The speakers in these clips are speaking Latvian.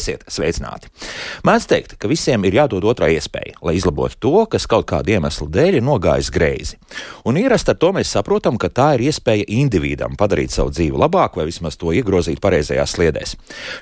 Esiet sveicināti! Mēdz teikt, ka visiem ir jādod otrā iespēja, lai izlabotu to, kas kaut kāda iemesla dēļ ir nogājis greizi. Un ierasti ar to mēs saprotam, ka tā ir iespēja individam padarīt savu dzīvi labāku vai vismaz to iegrozīt pareizajās sliedēs.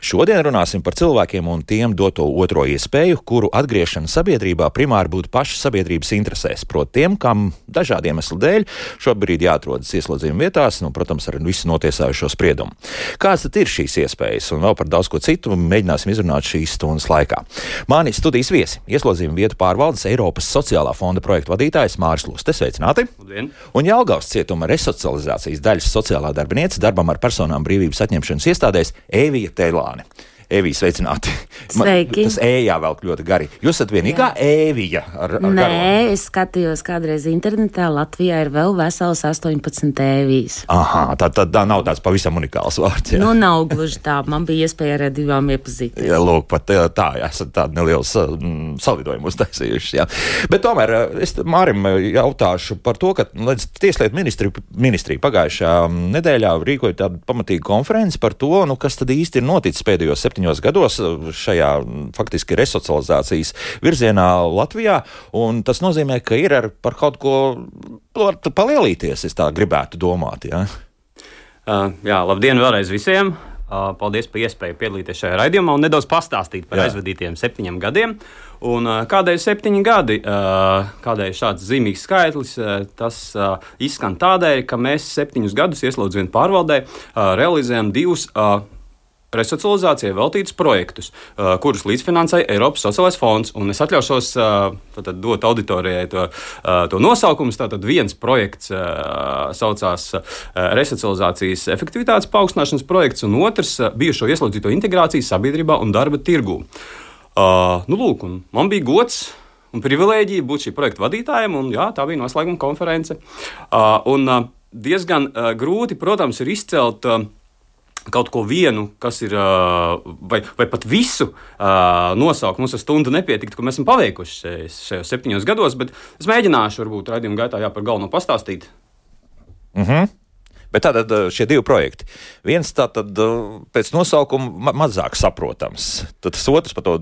Šodien runāsim par cilvēkiem un tiem doto otro iespēju, kuru atgriešana sabiedrībā primāri būtu pašas sabiedrības interesēs, proti tiem, kam dažādu iemeslu dēļ šobrīd jāatrodas ieslodzījuma vietās, nu, protams, ar visu notiesājušo spriedumu. Kādas tad ir šīs iespējas? Un vēl par daudz ko citu mēģināsim mēģināsim izrunāt šīs stundas laikā. Mani studijas viesi - ieslodzījuma vietu pārvaldes Eiropas sociālā fonda projektu vadītājs Māris Luste. Sveicināti! Labdien. Un Jālgaus cietuma resocializācijas daļas sociālā darbinieca darbam ar personām brīvības atņemšanas iestādēs Evija Tēlāne. Evija, sveicināti. Sveiki. Man, tas ējā vēl ļoti gari. Jūs esat vienīgā ēvija ar, ar Nē, garo. es skatījos kādreiz internetā. Latvijā ir vēl vesels 18 ēvijas. Aha, tā, tā, tā nav tāds pavisam unikāls vārds. Jā. Nu, nav gluži tā. Man bija iespēja ar divām iepazīties. Jā, lūk, pat tā, esat tādu nelielu mm, salvidojumu uztaisījuši. Jā. Bet tomēr es Mārim jautāšu par to, ka Tieslietu ministri, ministrija pagājušā nedēļā rīkoja tādu pamatīgu konferenci par to, nu, kas tad īsti ir noticis pēdējos septiņos septiņos gados šajā faktiski resocializācijas virzienā Latvijā. Tas nozīmē, ka ir ar par kaut ko palielīties, es tā gribētu domāt. Ja? Uh, jā, labdien vēlreiz visiem! Uh, paldies par iespēju piedalīties šajā raidījumā un nedaudz pastāstīt par Jā. aizvadītiem septiņiem gadiem. Un, uh, kādēļ septiņi gadi? Uh, kādēļ šāds zīmīgs skaitlis? Tas izskan tādēļ, ka mēs septiņus gadus ieslodzījuma pārvaldē realizējam divus. Resocializācijai veltītus projektus, kurus līdzfinansēja Eiropas Sociālais fonds. Un es atļaušos uh, dot auditorijai to, to nosaukumu. Tātad viens projekts saucās Resocializācijas efektivitātes paaugstināšanas projekts, un otrs bijušo ieslodzīto integrāciju sabiedrībā un darba tirgū. Nu, lūk, man bija gods un privilēģija būt šī projekta vadītājam, un jā, tā bija noslēguma konference. Un, diezgan grūti, protams, ir izcelt. Kaut ko vienu, kas ir, vai, vai pat visu nosaukt. Mums ar stundu nepietiktu, ko mēs esam paveikuši šajos septiņos gados, bet es mēģināšu, varbūt, raidījuma gaitā jā, par galveno pastāstīt. Mm -hmm. Bet tātad eh, šie divi projekti. Viens tātad eh, pēc nosaukuma ma mazāk saprotams. Tad tas otrs par to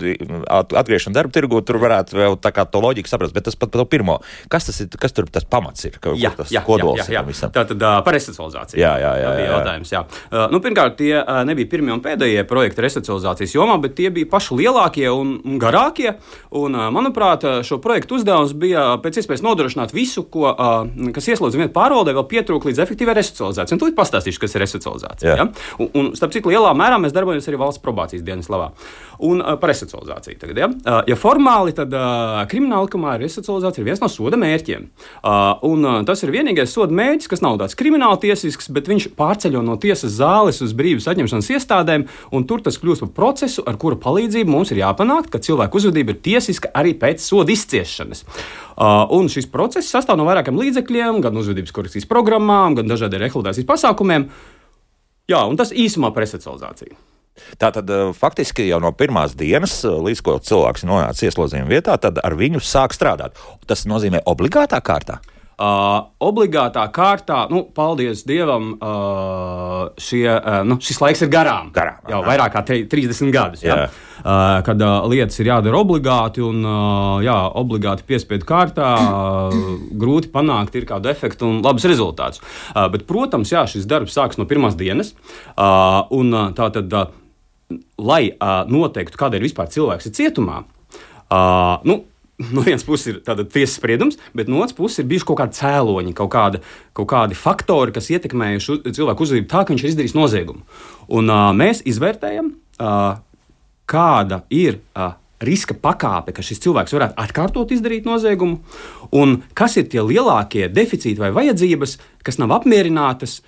atgriešanu darba tirgu, tur varētu vēl tā kā to loģiku saprast, bet tas pat par to pirmo. Kas tas ir, kas tur tas pamats ir? Ka, jā, tas jā, kodols jā, jā, jā. Tātad uh, par resocializāciju. Jā, jā, jā. jā, jā. Jautājums, jā. Uh, nu, pirmkārt, tie uh, nebija pirmie un pēdējie projekti resocializācijas jomā, bet tie bija paši lielākie un, garākie. Un, uh, manuprāt, šo projektu uzdevums bija pēc iespējas nodrošināt visu, ko, uh, kas ieslodz vienu pārvaldē, vēl pietrūk līdz efektīvai resocializācijai resocializācija. Un tūlīt pastāstīšu, kas ir resocializācija. Ja? Un, un, starp citu, lielā mērā mēs darbojamies arī valsts probācijas dienas labā. Un uh, par resocializāciju. Tagad, ja? Uh, ja formāli, tad uh, krimināla likumā resocializācija ir viens no soda mērķiem. Uh, un, uh, tas ir vienīgais soda mērķis, kas nav tāds krimināla tiesisks, bet viņš pārceļo no tiesas zāles uz brīvības atņemšanas iestādēm, un tur tas kļūst par procesu, ar kura palīdzību mums ir jāpanāk, ka cilvēku uzvedība ir tiesiska arī pēc soda izciešanas. Uh, un šis process sastāv no vairākiem līdzekļiem, gan uzvedības korekcijas programmām, gan dažādiem rehabilitācijas pasākumiem. Jā, un tas īsumā par resocializāciju. Tā tad uh, faktiski jau no pirmās dienas, uh, līdz ko cilvēks nonāca ieslodzījuma vietā, tad ar viņu sāk strādāt. Tas nozīmē obligātā kārtā. Uh, obligātā kārtā, nu, paldies Dievam, uh, šie, uh, nu, šis laiks ir garām. garām jau jā. vairāk kā 30 gadus. Jā. Ja? Uh, kad uh, lietas ir jādara obligāti un uh, jā, obligāti piespiedu kārtā, uh, grūti panākt kādu efektu un labus rezultātus. Uh, bet, protams, jā, šis darbs sākas no pirmās dienas. Uh, un, uh, tā tad, uh, lai uh, noteiktu, kādēļ vispār cilvēks ir cietumā, uh, nu, no vienas puses ir tiesas spriedums, bet no otras puses ir bijuši kaut kādi cēloņi, kaut, kāda, kaut kādi faktori, kas ietekmējuši cilvēku uzvedību tā, ka viņš ir izdarījis noziegumu. Un uh, mēs izvērtējam, uh, kāda ir. Uh, Riska pakāpe, ka šis cilvēks varētu atkārtot izdarīt noziegumu, un kas ir tie lielākie deficīti vai vajadzības, kas nav apmierinātas,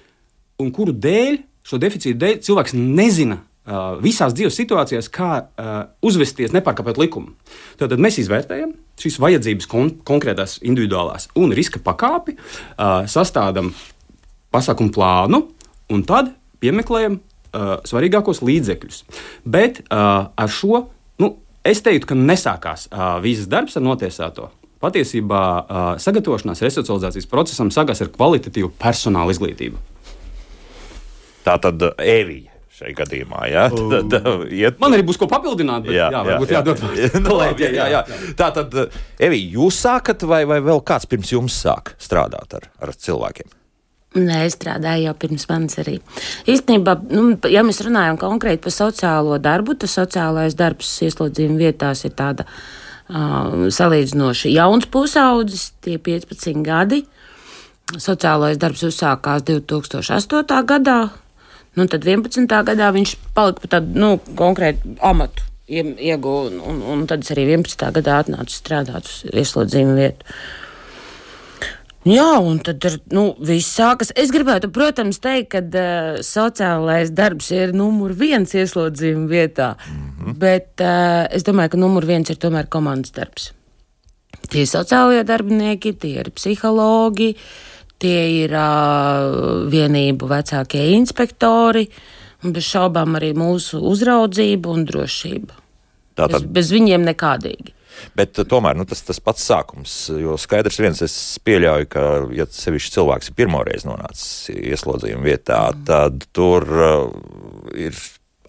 un kuru dēļ, šo deficītu dēļ, cilvēks nezina, visās dzīves situācijās, kā uh, uzvesties nepārkāpjot likumu. Tad mēs izvērtējam šīs vajadzības kon konkrētās, individuālās un riska pakāpi, uh, sastādām pasākumu plānu un tad piemeklējam uh, svarīgākos līdzekļus. Bet uh, ar šo nu, es teiktu, ka nesākās uh, vīzas darbs ar notiesāto. Patiesībā uh, sagatavošanās resocializācijas procesam sākās ar kvalitatīvu personāla izglītību. Tā tad Evija šajā gadījumā. Ja? Tad, tad, iet... Man arī būs ko papildināt, bet jā, jā, varbūt jā, jādod no, labi, jā, jā, jā. Tā tad, Evi, jūs sākat vai, vai vēl kāds pirms jums sāk strādāt ar, ar cilvēkiem? Nē, es strādāju jau pirms manis arī. Īstenībā, nu, ja mēs runājam konkrēti par sociālo darbu, tad sociālais darbs ieslodzījuma vietās ir tāda uh, salīdzinoši jauns pusaudzis, tie 15 gadi. Sociālais darbs uzsākās 2008. gadā, nu, tad 11. gadā viņš palika par tādu nu, konkrētu amatu ieguvu, un, un, tad es arī 11. gadā atnācu strādāt uz ieslodzījuma vietu. Jā, un tad ir nu, viss sākas. Es gribētu, protams, teikt, ka uh, sociālais darbs ir numur viens ieslodzījuma vietā, mm -hmm. bet uh, es domāju, ka numur viens ir tomēr komandas darbs. Tie ir sociālie darbinieki, tie ir psihologi, tie ir uh, vienību vecākie inspektori, un bez šaubām arī mūsu uzraudzība un drošība. Tātad... Bez, bez viņiem nekādīgi. Bet tomēr nu, tas, tas pats sākums, jo skaidrs viens, es pieļauju, ka, ja sevišķi cilvēks ir pirmoreiz nonācis ieslodzījuma vietā, tad tur uh, ir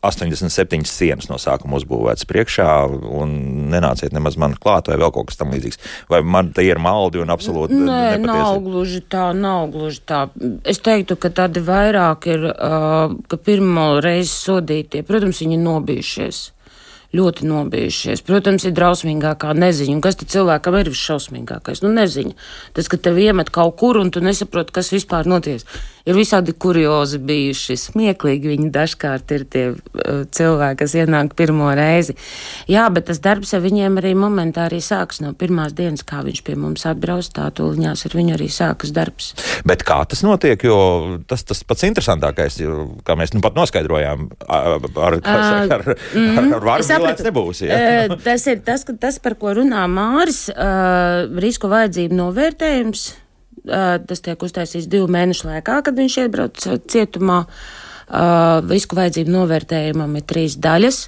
87 sienas no sākuma uzbūvētas priekšā, un nenāciet nemaz man klāt, vai vēl kaut kas tamlīdzīgs. Vai man te ir maldi un absolūti Nē, nepatiesi? nav gluži tā, nav gluži tā. Es teiktu, ka tādi vairāk ir, uh, ka pirmo reizi sodītie, protams, viņi nobijušies ļoti nobijušies. Protams, ir drausmīgākā neziņa. Un kas tad cilvēkam ir visšausmīgākais? Nu, neziņa. Tas, ka tev iemet kaut kur un tu nesaproti, kas vispār notiek. Ir visādi kuriozi bijuši, smieklīgi viņi dažkārt ir tie uh, cilvēki, kas ienāk pirmo reizi. Jā, bet tas darbs ar viņiem arī momentā arī sākas no pirmās dienas, kā viņš pie mums atbrauc, tā tūliņās ar viņu arī sākas darbs. Bet kā tas notiek, jo tas tas pats interesantākais, kā mēs nu pat noskaidrojām, ar, ar, ar, ar, ar, ar varu Sapratu, nebūs. Ja? tas ir tas, tas, par ko runā Māris, risku vajadzību novērtējums. Tas tiek uztaisīts divu mēnešu laikā, kad viņš iebrauc cietumā. Risku vajadzību novērtējumam ir trīs daļas.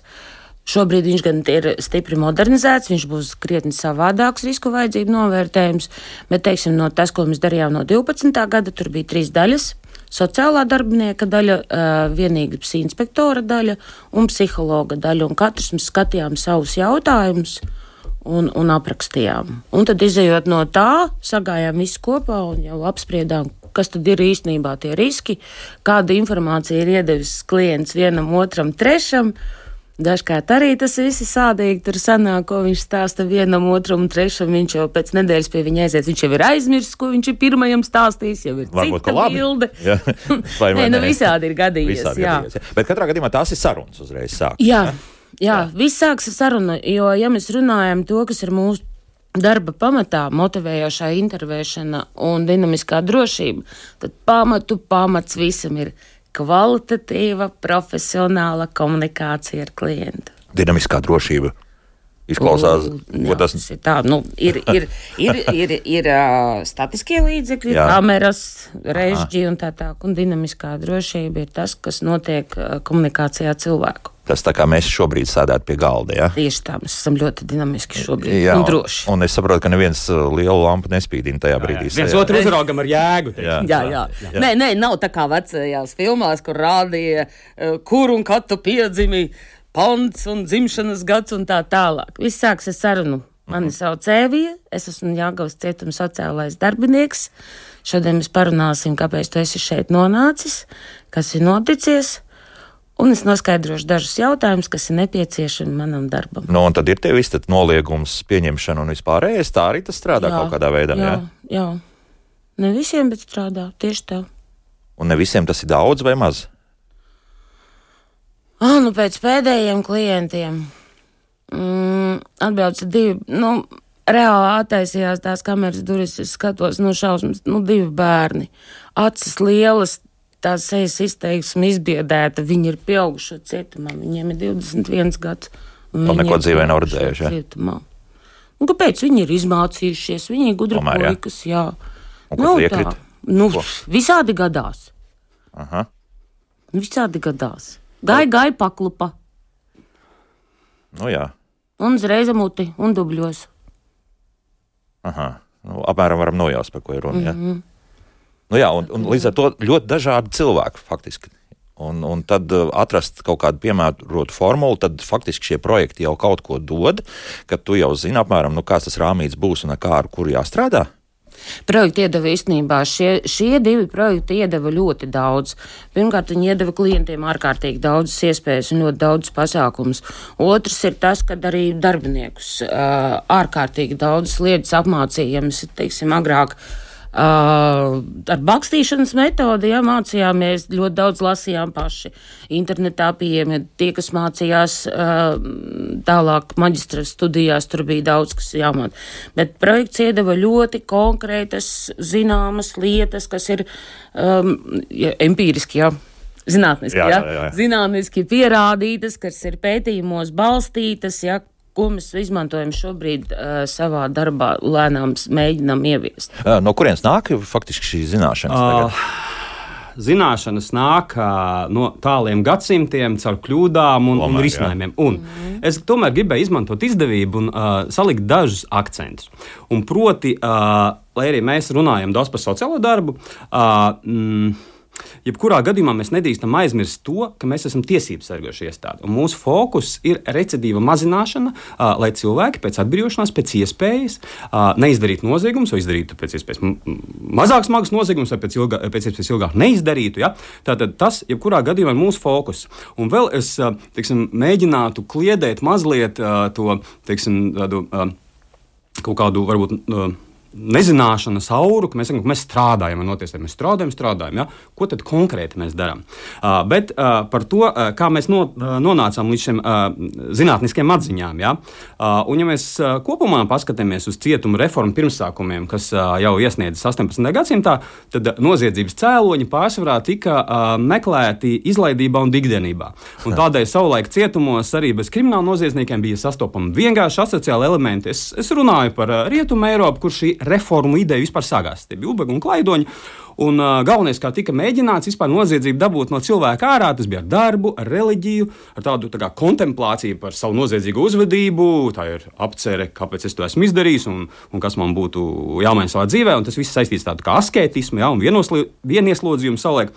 Šobrīd viņš gan ir stipri modernizēts, viņš būs krietni savādāks risku vajadzību novērtējums, bet, teiksim, no tas, ko mēs darījām no 12. gada, tur bija trīs daļas sociālā darbinieka daļa, vienības inspektora daļa un psihologa daļa. Un katrs mēs skatījām savus jautājumus. Un, un aprakstījām. Un tad, izējot no tā, sagājām visu kopā un jau apspriedām, kas tad ir īstenībā tie riski, kāda informācija ir iedevis klients vienam, otram, trešam. Uh, Dažkārt arī tas viss sādīgi. Tur sanāk, ko viņš stāsta vienam, otram, trešam. Viņš jau pēc nedēļas pie viņa aiziet. Viņš jau ir aizmirsis, ko viņš ir pirmajam stāstījis. Jau ir Varbūt, cita bilde. Vai, vai Nē, nu visādi ir gadījies. Visādi jā. gadījies jā. Bet katrā gadījumā tās ir sarunas uzreiz sāk. Jā, jā, jā. viss sāks ar sarunu. Jo, ja mēs runājam to, kas ir mūsu darba pamatā, motivējošā intervēšana un dinamiskā drošība, tad pamatu pamats visam ir kvalitatīva, profesionāla komunikācija ar klientu. Dinamiskā drošība. Izklausās, ka tas ir tā. Nu, ir ir, ir, ir, ir uh, statiskie līdzekļi, Jā. kameras, režģi un tā tālāk. Un dinamiskā drošība ir tas, kas notiek komunikācijā cilvēku. Tas tā kā mēs šobrīd sēdētu pie galda. Ja? Tieši tā, mēs esam ļoti dinamiski šobrīd jā, un droši. Un es saprotu, ka neviens lielu lampu nespīdina tajā brīdī. Jā, jā. Viens otru uzraugam ar jēgu. Jā. Jā, jā. jā. Nē, nē, nav tā kā vecajās filmās, kur rādīja, kur un kad tu piedzimi, pants un dzimšanas gads un tā tālāk. Viss sāks ar sarunu. Mani mhm. sauc Evija, es esmu Jāgauts cietuma sociālais darbinieks. Šodien mēs parunāsim, kāpēc tu esi šeit nonācis, kas ir noticis un es noskaidrošu dažus jautājumus, kas ir nepieciešami manam darbam. Nu, un tad ir tie visi noliegums, pieņemšana un vispārējais. Tā arī tas strādā jā, kaut kādā veidā. Jā, jā. jā, ne visiem, bet strādā tieši tā. Un ne visiem tas ir daudz vai maz? Ah, nu pēc pēdējiem klientiem mm, atbrauca divi. Nu, Reāli attaisījās tās kameras durvis, es skatos, no šausmas, nu, divi bērni. Acis lielas, tā sejas izteiksme izbiedēta. Viņi ir pieauguši cietumā, viņiem ir 21 gads. Vēl neko dzīvē nav redzējuši. Ja? Un kāpēc viņi ir izmācījušies? Viņi ir gudri Tomēr, puikas, jā. jā. Nu, tā, nu, Ko? visādi gadās. Aha. Visādi gadās. Gai, gai paklupa. Nu jā. Un uzreiz muti un dubļos. Aha. Nu, apmēram varam nojaust, par ko ir runa. Mm -hmm. Ja? Nu, jā, un, un līdz ar to ļoti dažādi cilvēki faktiski. un, un tad atrast kaut kādu piemērotu formulu, tad faktiski šie projekti jau kaut ko dod, ka tu jau zini apmēram, nu, kāds tas rāmīts būs un kā ar kuru jāstrādā. Projekti iedeva īstenībā šie, šie divi projekti iedeva ļoti daudz. Pirmkārt, viņi iedeva klientiem ārkārtīgi daudzas iespējas un ļoti daudz pasākumus. Otrs ir tas, ka arī darbiniekus uh, ārkārtīgi daudzas lietas apmācījams, teiksim, agrāk. Uh, Uh, ar bakstīšanas metodi ja, mācījāmies, ļoti daudz lasījām paši. Internetā pieejami tie, kas mācījās uh, tālāk maģistra studijās, tur bija daudz, kas jāmāc. Bet projekts iedeva ļoti konkrētas, zināmas lietas, kas ir um, ja, empīriski, jā. Zinātniski, jā, jā, jā. zinātniski pierādītas, kas ir pētījumos balstītas, ja, ko mēs izmantojam šobrīd uh, savā darbā, lēnām mēģinām ieviest. Uh, no kurienes nāk faktiski šīs zināšanas? Uh, zināšanas nāk uh, no tāliem gadsimtiem, caur kļūdām un, Omar, un risinājumiem. Un mm. Es tomēr gribēju izmantot izdevību un uh, salikt dažus akcentus. Un proti, uh, lai arī mēs runājam daudz par sociālo darbu, uh, mm, Jebkurā gadījumā mēs nedrīkstam aizmirst to, ka mēs esam tiesību sargoša iestāde. Mūsu fokus ir recidīva mazināšana, uh, lai cilvēki pēc atbrīvošanās, pēc iespējas uh, neizdarītu noziegumus, vai izdarītu pēc iespējas mazāk smagus noziegumus, vai pēc, ilgā, pēc iespējas ilgāk neizdarītu. Ja? Tātad tas, jebkurā gadījumā, ir mūsu fokus. Un vēl es teiksim, mēģinātu kliedēt mazliet to teiksim, tādu, kaut kādu varbūt. Nezināšanas auru, ka mēs, sakam, ka mēs strādājam, notiesē, mēs strādājam, strādājam. Ja? Ko tad konkrēti mēs darām? Uh, bet uh, par to, uh, kā mēs no, uh, nonācām līdz šiem uh, zinātniskiem atziņām. Ja? Uh, un, ja mēs uh, kopumā paskatāmies uz cietumu reformu pirmsākumiem, kas uh, jau iesniedzas 18. gadsimtā, tad noziedzības cēloņi pārsvarā tika uh, meklēti izlaidībā un digdienībā. Un tādēļ savulaik cietumos arī bez krimināla noziedzniekiem bija sastopami vienkārši asociāli elementi. Es, es runāju par Rietumu Eiropu, kur šī reformu ideja vispār sagās. Tie bija ubagi un klaidoņi. Un uh, galvenais, kā tika mēģināts vispār noziedzību dabūt no cilvēka ārā, tas bija ar darbu, ar reliģiju, ar tādu tā kā, kontemplāciju par savu noziedzīgu uzvedību. Tā ir apcere, kāpēc es to esmu izdarījis un, un kas man būtu jāmaina savā dzīvē. Un tas viss saistīts ar tādu kā asketismu ja, un vienieslodzījumu savulaik.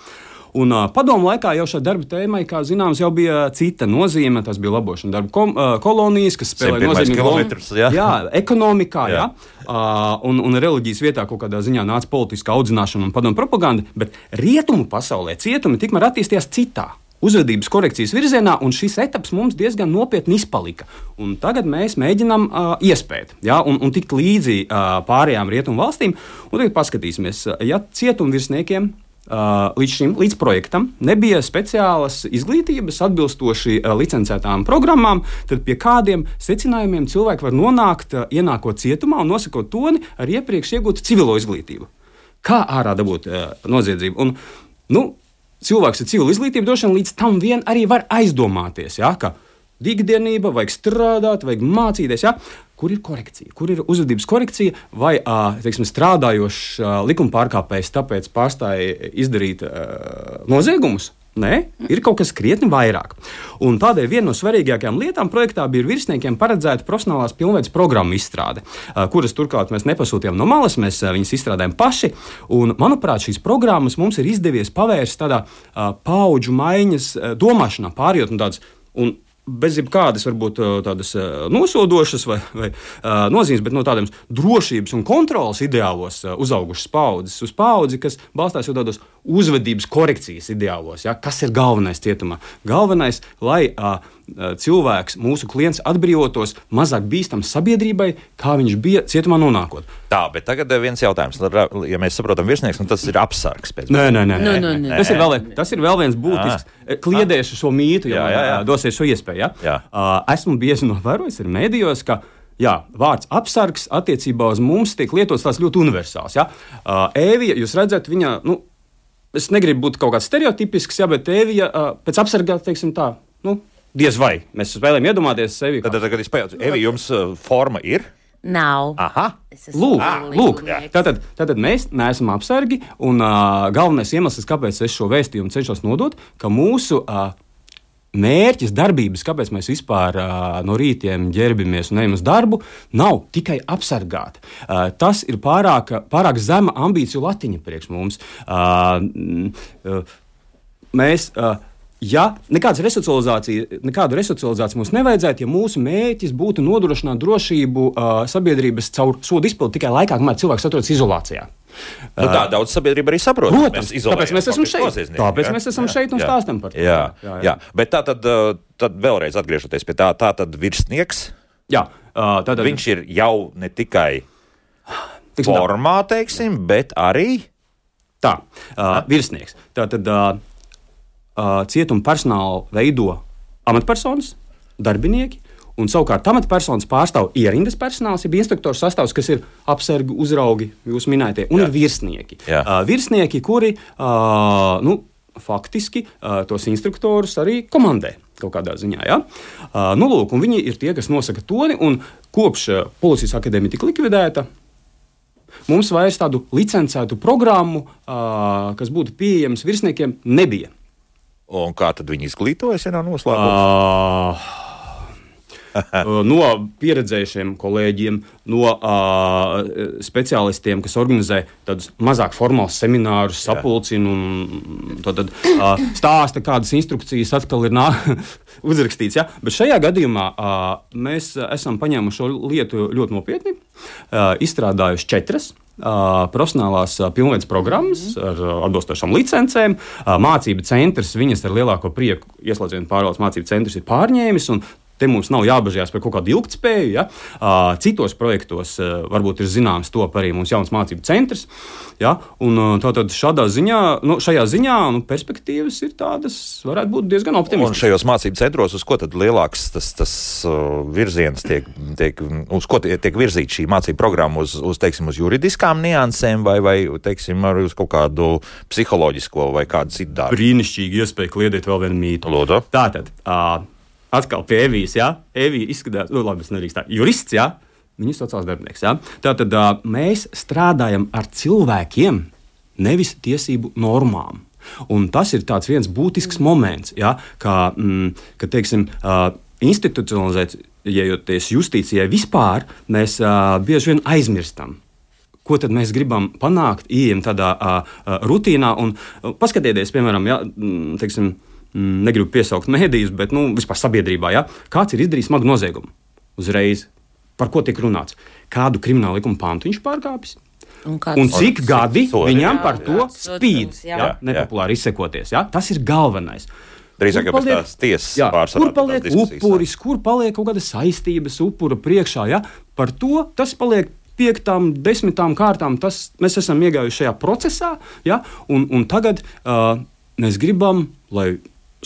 Un uh, padomu laikā jau šai darba tēmai, kā zināms, jau bija cita nozīme. Tas bija labošana darba kom, uh, kolonijas, kas spēlēja nozīmīgu lomu. Jā. jā, ekonomikā, jā. jā. Uh, un, un reliģijas vietā kaut kādā ziņā nāca politiska audzināšana un padomu propaganda, bet rietumu pasaulē cietumi tikmēr attīstījās citā uzvedības korekcijas virzienā, un šis etaps mums diezgan nopietni izpalika. Un tagad mēs mēģinām uh, iespēt, ja, un, un tikt līdzi uh, pārējām rietumu valstīm. Tagad paskatīsimies, ja cietumvirsniekiem līdz šim līdz projektam nebija speciālas izglītības atbilstoši licencētām programmām, tad pie kādiem secinājumiem cilvēki var nonākt, ienākot cietumā un nosakot toni ar iepriekš iegūtu civilo izglītību. Kā ārā dabūt noziedzību? Un, nu, cilvēks ar civilu izglītību droši vien līdz tam vien arī var aizdomāties, ja, ka Dikdienība, vajag strādāt, vajag mācīties. Ja? Kur ir korekcija? Kur ir uzvedības korekcija? Vai teiksim, strādājošs likuma pārkāpējs tāpēc pārstāja izdarīt noziegumus? Nē, ir kaut kas krietni vairāk. Un tādēļ viena no svarīgākajām lietām projektā bija virsniekiem paredzēta profesionālās pilnveidas programmu izstrāde, kuras turklāt mēs nepasūtījām no malas, mēs viņas izstrādājam paši. Un, manuprāt, šīs programmas mums ir izdevies pavērst tādā paudžu maiņas domāšanā, pārējot no tādas. Un bez jebkādas, varbūt tādas nosodošas vai, vai uh, nozīmes, bet no tādiem drošības un kontrolas ideālos uzaugušas paudzes uz paudzi, kas balstās jau tādos uzvedības korekcijas ideālos. Ja? Kas ir galvenais cietumā? Galvenais, lai uh, cilvēks, mūsu klients, atbrīvotos mazāk bīstams sabiedrībai, kā viņš bija cietumā nonākot. Tā, bet tagad viens jautājums. Ja mēs saprotam, virsnieks, nu tas ir apsargs. Nē, nē, nē, nē, nē, nē. Tas, ir vēl, tas ir vēl viens būtisks. À. Kliedēšu šo mītu, jā. dosies šo iespēju. Ja? Jā. Esmu bieži novērojis arī mēdījos, ka Jā, vārds apsargs attiecībā uz mums tiek lietots tāds ļoti universāls. Ja? Uh, Ēvija, jūs redzat, viņa, nu, es negribu būt kaut kāds stereotipisks, ja, bet Ēvija uh, pēc apsargā, teiksim tā, nu, diez vai mēs spēlējam iedomāties sevi. Tad, tad, kad es pajautāju, Evi, jums uh, forma ir? Nav. Aha, lūk, ah, lūk. Tātad, tātad mēs neesam apsargi. Un uh, galvenais iemesls, kāpēc es šo vēstījumu cenšos nodot, ka mūsu uh, mērķis, darbības, kāpēc mēs vispār uh, no rītiem ģērbamies un ejam uz darbu, nav tikai apsargāt. Uh, tas ir pārāk, pārāk zema ambīciju latiņa priekš mums. Uh, uh, mēs uh, ja nekādas resocializācija, nekādu resocializāciju mums nevajadzētu, ja mūsu mērķis būtu nodrošināt drošību uh, sabiedrības caur sodu izpildi tikai laikā, kamēr cilvēks atrodas izolācijā. Nu, tā daudz sabiedrība arī saprot. Protams, mēs tāpēc mēs esam šeit. Tāpēc ja? mēs esam šeit un jā. stāstam par to. Jā, jā, jā. jā. bet tā tad, tad vēlreiz atgriežoties pie tā, tā tad virsnieks. Jā, tātad viņš ir jau ne tikai formā, teiksim, bet arī. Tā, uh, virsnieks. Tātad uh, cietuma personālu veido amatpersonas, darbinieki, Un savukārt amatpersonas pārstāv ierindas personāls, jeb instruktoru sastāvs, kas ir apsargi, uzraugi, jūs minētie, un Jā. ir virsnieki. Jā. Uh, virsnieki, kuri uh, nu, faktiski uh, tos instruktorus arī komandē kaut kādā ziņā. Ja? Uh, nu, lūk, viņi ir tie, kas nosaka toni, un kopš uh, policijas akadēmija tika likvidēta. Mums vairs tādu licencētu programmu, uh, kas būtu pieejams virsniekiem, nebija. Un kā tad viņi izglītojas, ja nav noslēgts? Uh, Uh, no pieredzējušiem kolēģiem, no uh, speciālistiem, kas organizē tādus mazāk formālus seminārus, sapulcina un tad, uh, stāsta, kādas instrukcijas atkal ir uzrakstīts. Ja? Bet šajā gadījumā uh, mēs esam paņēmuši šo lietu ļoti nopietni, uh, izstrādājuši četras. Profesionālās pilnveidas programmas mm. ar atbilstošām licencēm. Mācību centrs viņas ar lielāko prieku, ieslēdzienu pārvaldes mācību centrs, ir pārņēmis. Te mums nav jābažījās par kaut kādu ilgspēju. Ja? Citos projektos varbūt ir zināms to arī mums jauns mācību centrs. Ja? Un, tātad šādā ziņā, nu, šajā ziņā nu, perspektīvas ir tādas, varētu būt diezgan optimistiskas. Un šajos mācību centros, uz ko tad lielāks tas, tas virziens tiek, tiek, uz ko tiek, virzīta šī mācību programma? Uz, uz, teiksim, uz juridiskām niansēm vai, vai teiksim, uz kaut kādu psiholoģisko vai kādu citu darbu? Brīnišķīgi iespēja kliedēt vēl vienu mītu. Lūdzu. Tātad. Uh, atkal pie Evijas. Ja? Evija izskatās, nu, labi, es nedrīkstu tā, jurists. Ja? Viņas sociālais darbinieks. Ja? Tātad uh, mēs strādājam ar cilvēkiem, nevis tiesību normām. Un tas ir viens būtisks moments, ja? kā, mm, ka, teiksim, uh, institucionalizēties justīcijai vispār, mēs uh, bieži vien aizmirstam ko tad mēs gribam panākt, ieejam tādā uh, rutīnā un uh, paskatieties, piemēram, ja, teiksim, mm, negribu piesaukt mēdījus, bet nu, vispār sabiedrībā, ja, kāds ir izdarījis smagu noziegumu uzreiz. Par ko tiek runāts? Kādu kriminālu likumu pāntu viņš pārkāpis? Un, un cik gadi soli, viņam jā, par to jā, spīd? Jā, jā, nepopulāri izsekoties. Jā? Tas ir galvenais. Drīzāk jau pēc tiesas pārsvarā. Kur paliek upuris, kur paliek kaut kādas saistības upura priekšā? Ja? Par to tas paliek piektām, desmitām kārtām. Tas, mēs esam iegājuši šajā procesā, ja? un, un tagad uh, mēs gribam, lai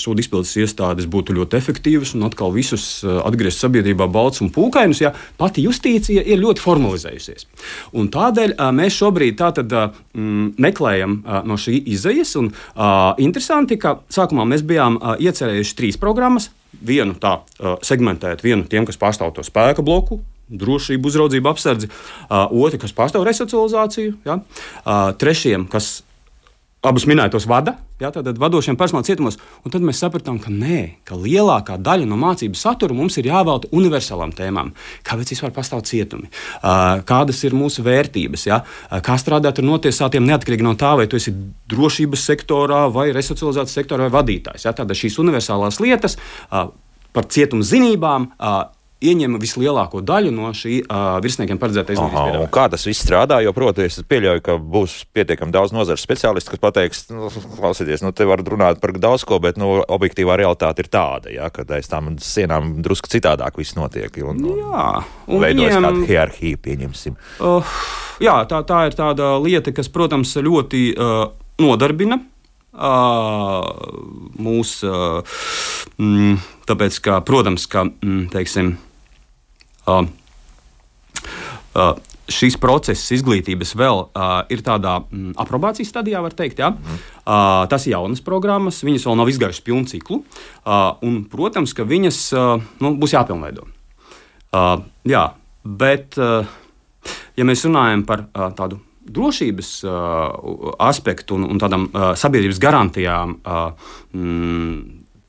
sodu izpildes iestādes būtu ļoti efektīvas un atkal visus eh, atgriezt sabiedrībā balts un pūkainus, ja pati justīcija ir ļoti formalizējusies. Un tādēļ eh, mēs šobrīd tātad, eh, mm, meklējam no šī izējas. Un, interesanti, ka sākumā mēs bijām iecerējuši trīs programmas. Vienu tā segmentēt, vienu tiem, kas pārstāv to spēka bloku, drošību, uzraudzību, apsardzi, uh, otru, kas pārstāv resocializāciju, ja? uh, trešiem, kas abus minētos vada, ja, tātad vadošiem personāla cietumos, un tad mēs sapratām, ka nē, ka lielākā daļa no mācību satura mums ir jāvelta universālām tēmām. Kāpēc vispār pastāv cietumi? Kādas ir mūsu vērtības? Ja? Kā strādāt ar notiesātiem neatkarīgi no tā, vai tu esi drošības sektorā, vai resocializācijas sektorā, vai vadītājs? Ja? Tātad šīs universālās lietas par cietumu zinībām ieņem vislielāko daļu no šī uh, virsniekiem paredzētā izglītības. Kā tas viss strādā? Jo, protams, es pieļauju, ka būs pietiekami daudz nozares speciālistu, kas pateiks, nu, klausieties, nu, te var runāt par daudz ko, bet nu, objektīvā realitāte ir tāda, ja, ka aiz tām sienām drusku citādāk viss notiek. Un, un, jā, un veidojas viņiem, kāda hierarhija, pieņemsim. Uh, jā, tā, tā ir tāda lieta, kas, protams, ļoti uh, nodarbina. Uh, mūs, uh, mm, tāpēc, ka, protams, ka, mm, teiksim, šis process izglītības vēl uh, ir tādā mm, aprobācijas stadijā, var teikt. Ja? Mm. Uh, tas ir jaunas programmas, viņas vēl nav izgājušas pilnu ciklu. Uh, un, protams, ka viņas uh, nu, būs jāpilnveido. Uh, jā, bet, uh, ja mēs runājam par uh, tādu drošības uh, aspektu un, un tādām uh, sabiedrības garantijām, uh, mm,